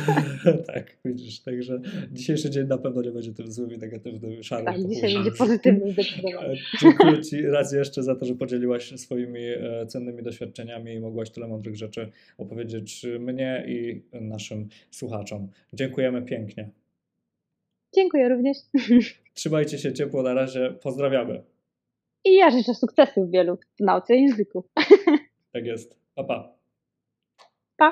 tak, widzisz, także dzisiejszy dzień na pewno nie będzie tym złym i negatywnym, szarym. Tak, dzisiaj będzie pozytywny zdecydowanie. Dziękuję Ci raz jeszcze za to, że podzieliłaś się swoimi e, cennymi doświadczeniami i mogłaś tyle mądrych rzeczy opowiedzieć mnie i naszym słuchaczom. Dziękujemy pięknie. Dziękuję również. Trzymajcie się ciepło, na razie pozdrawiamy. I ja życzę sukcesów wielu w nauce języków. Tak jest. Pa, pa. Pa.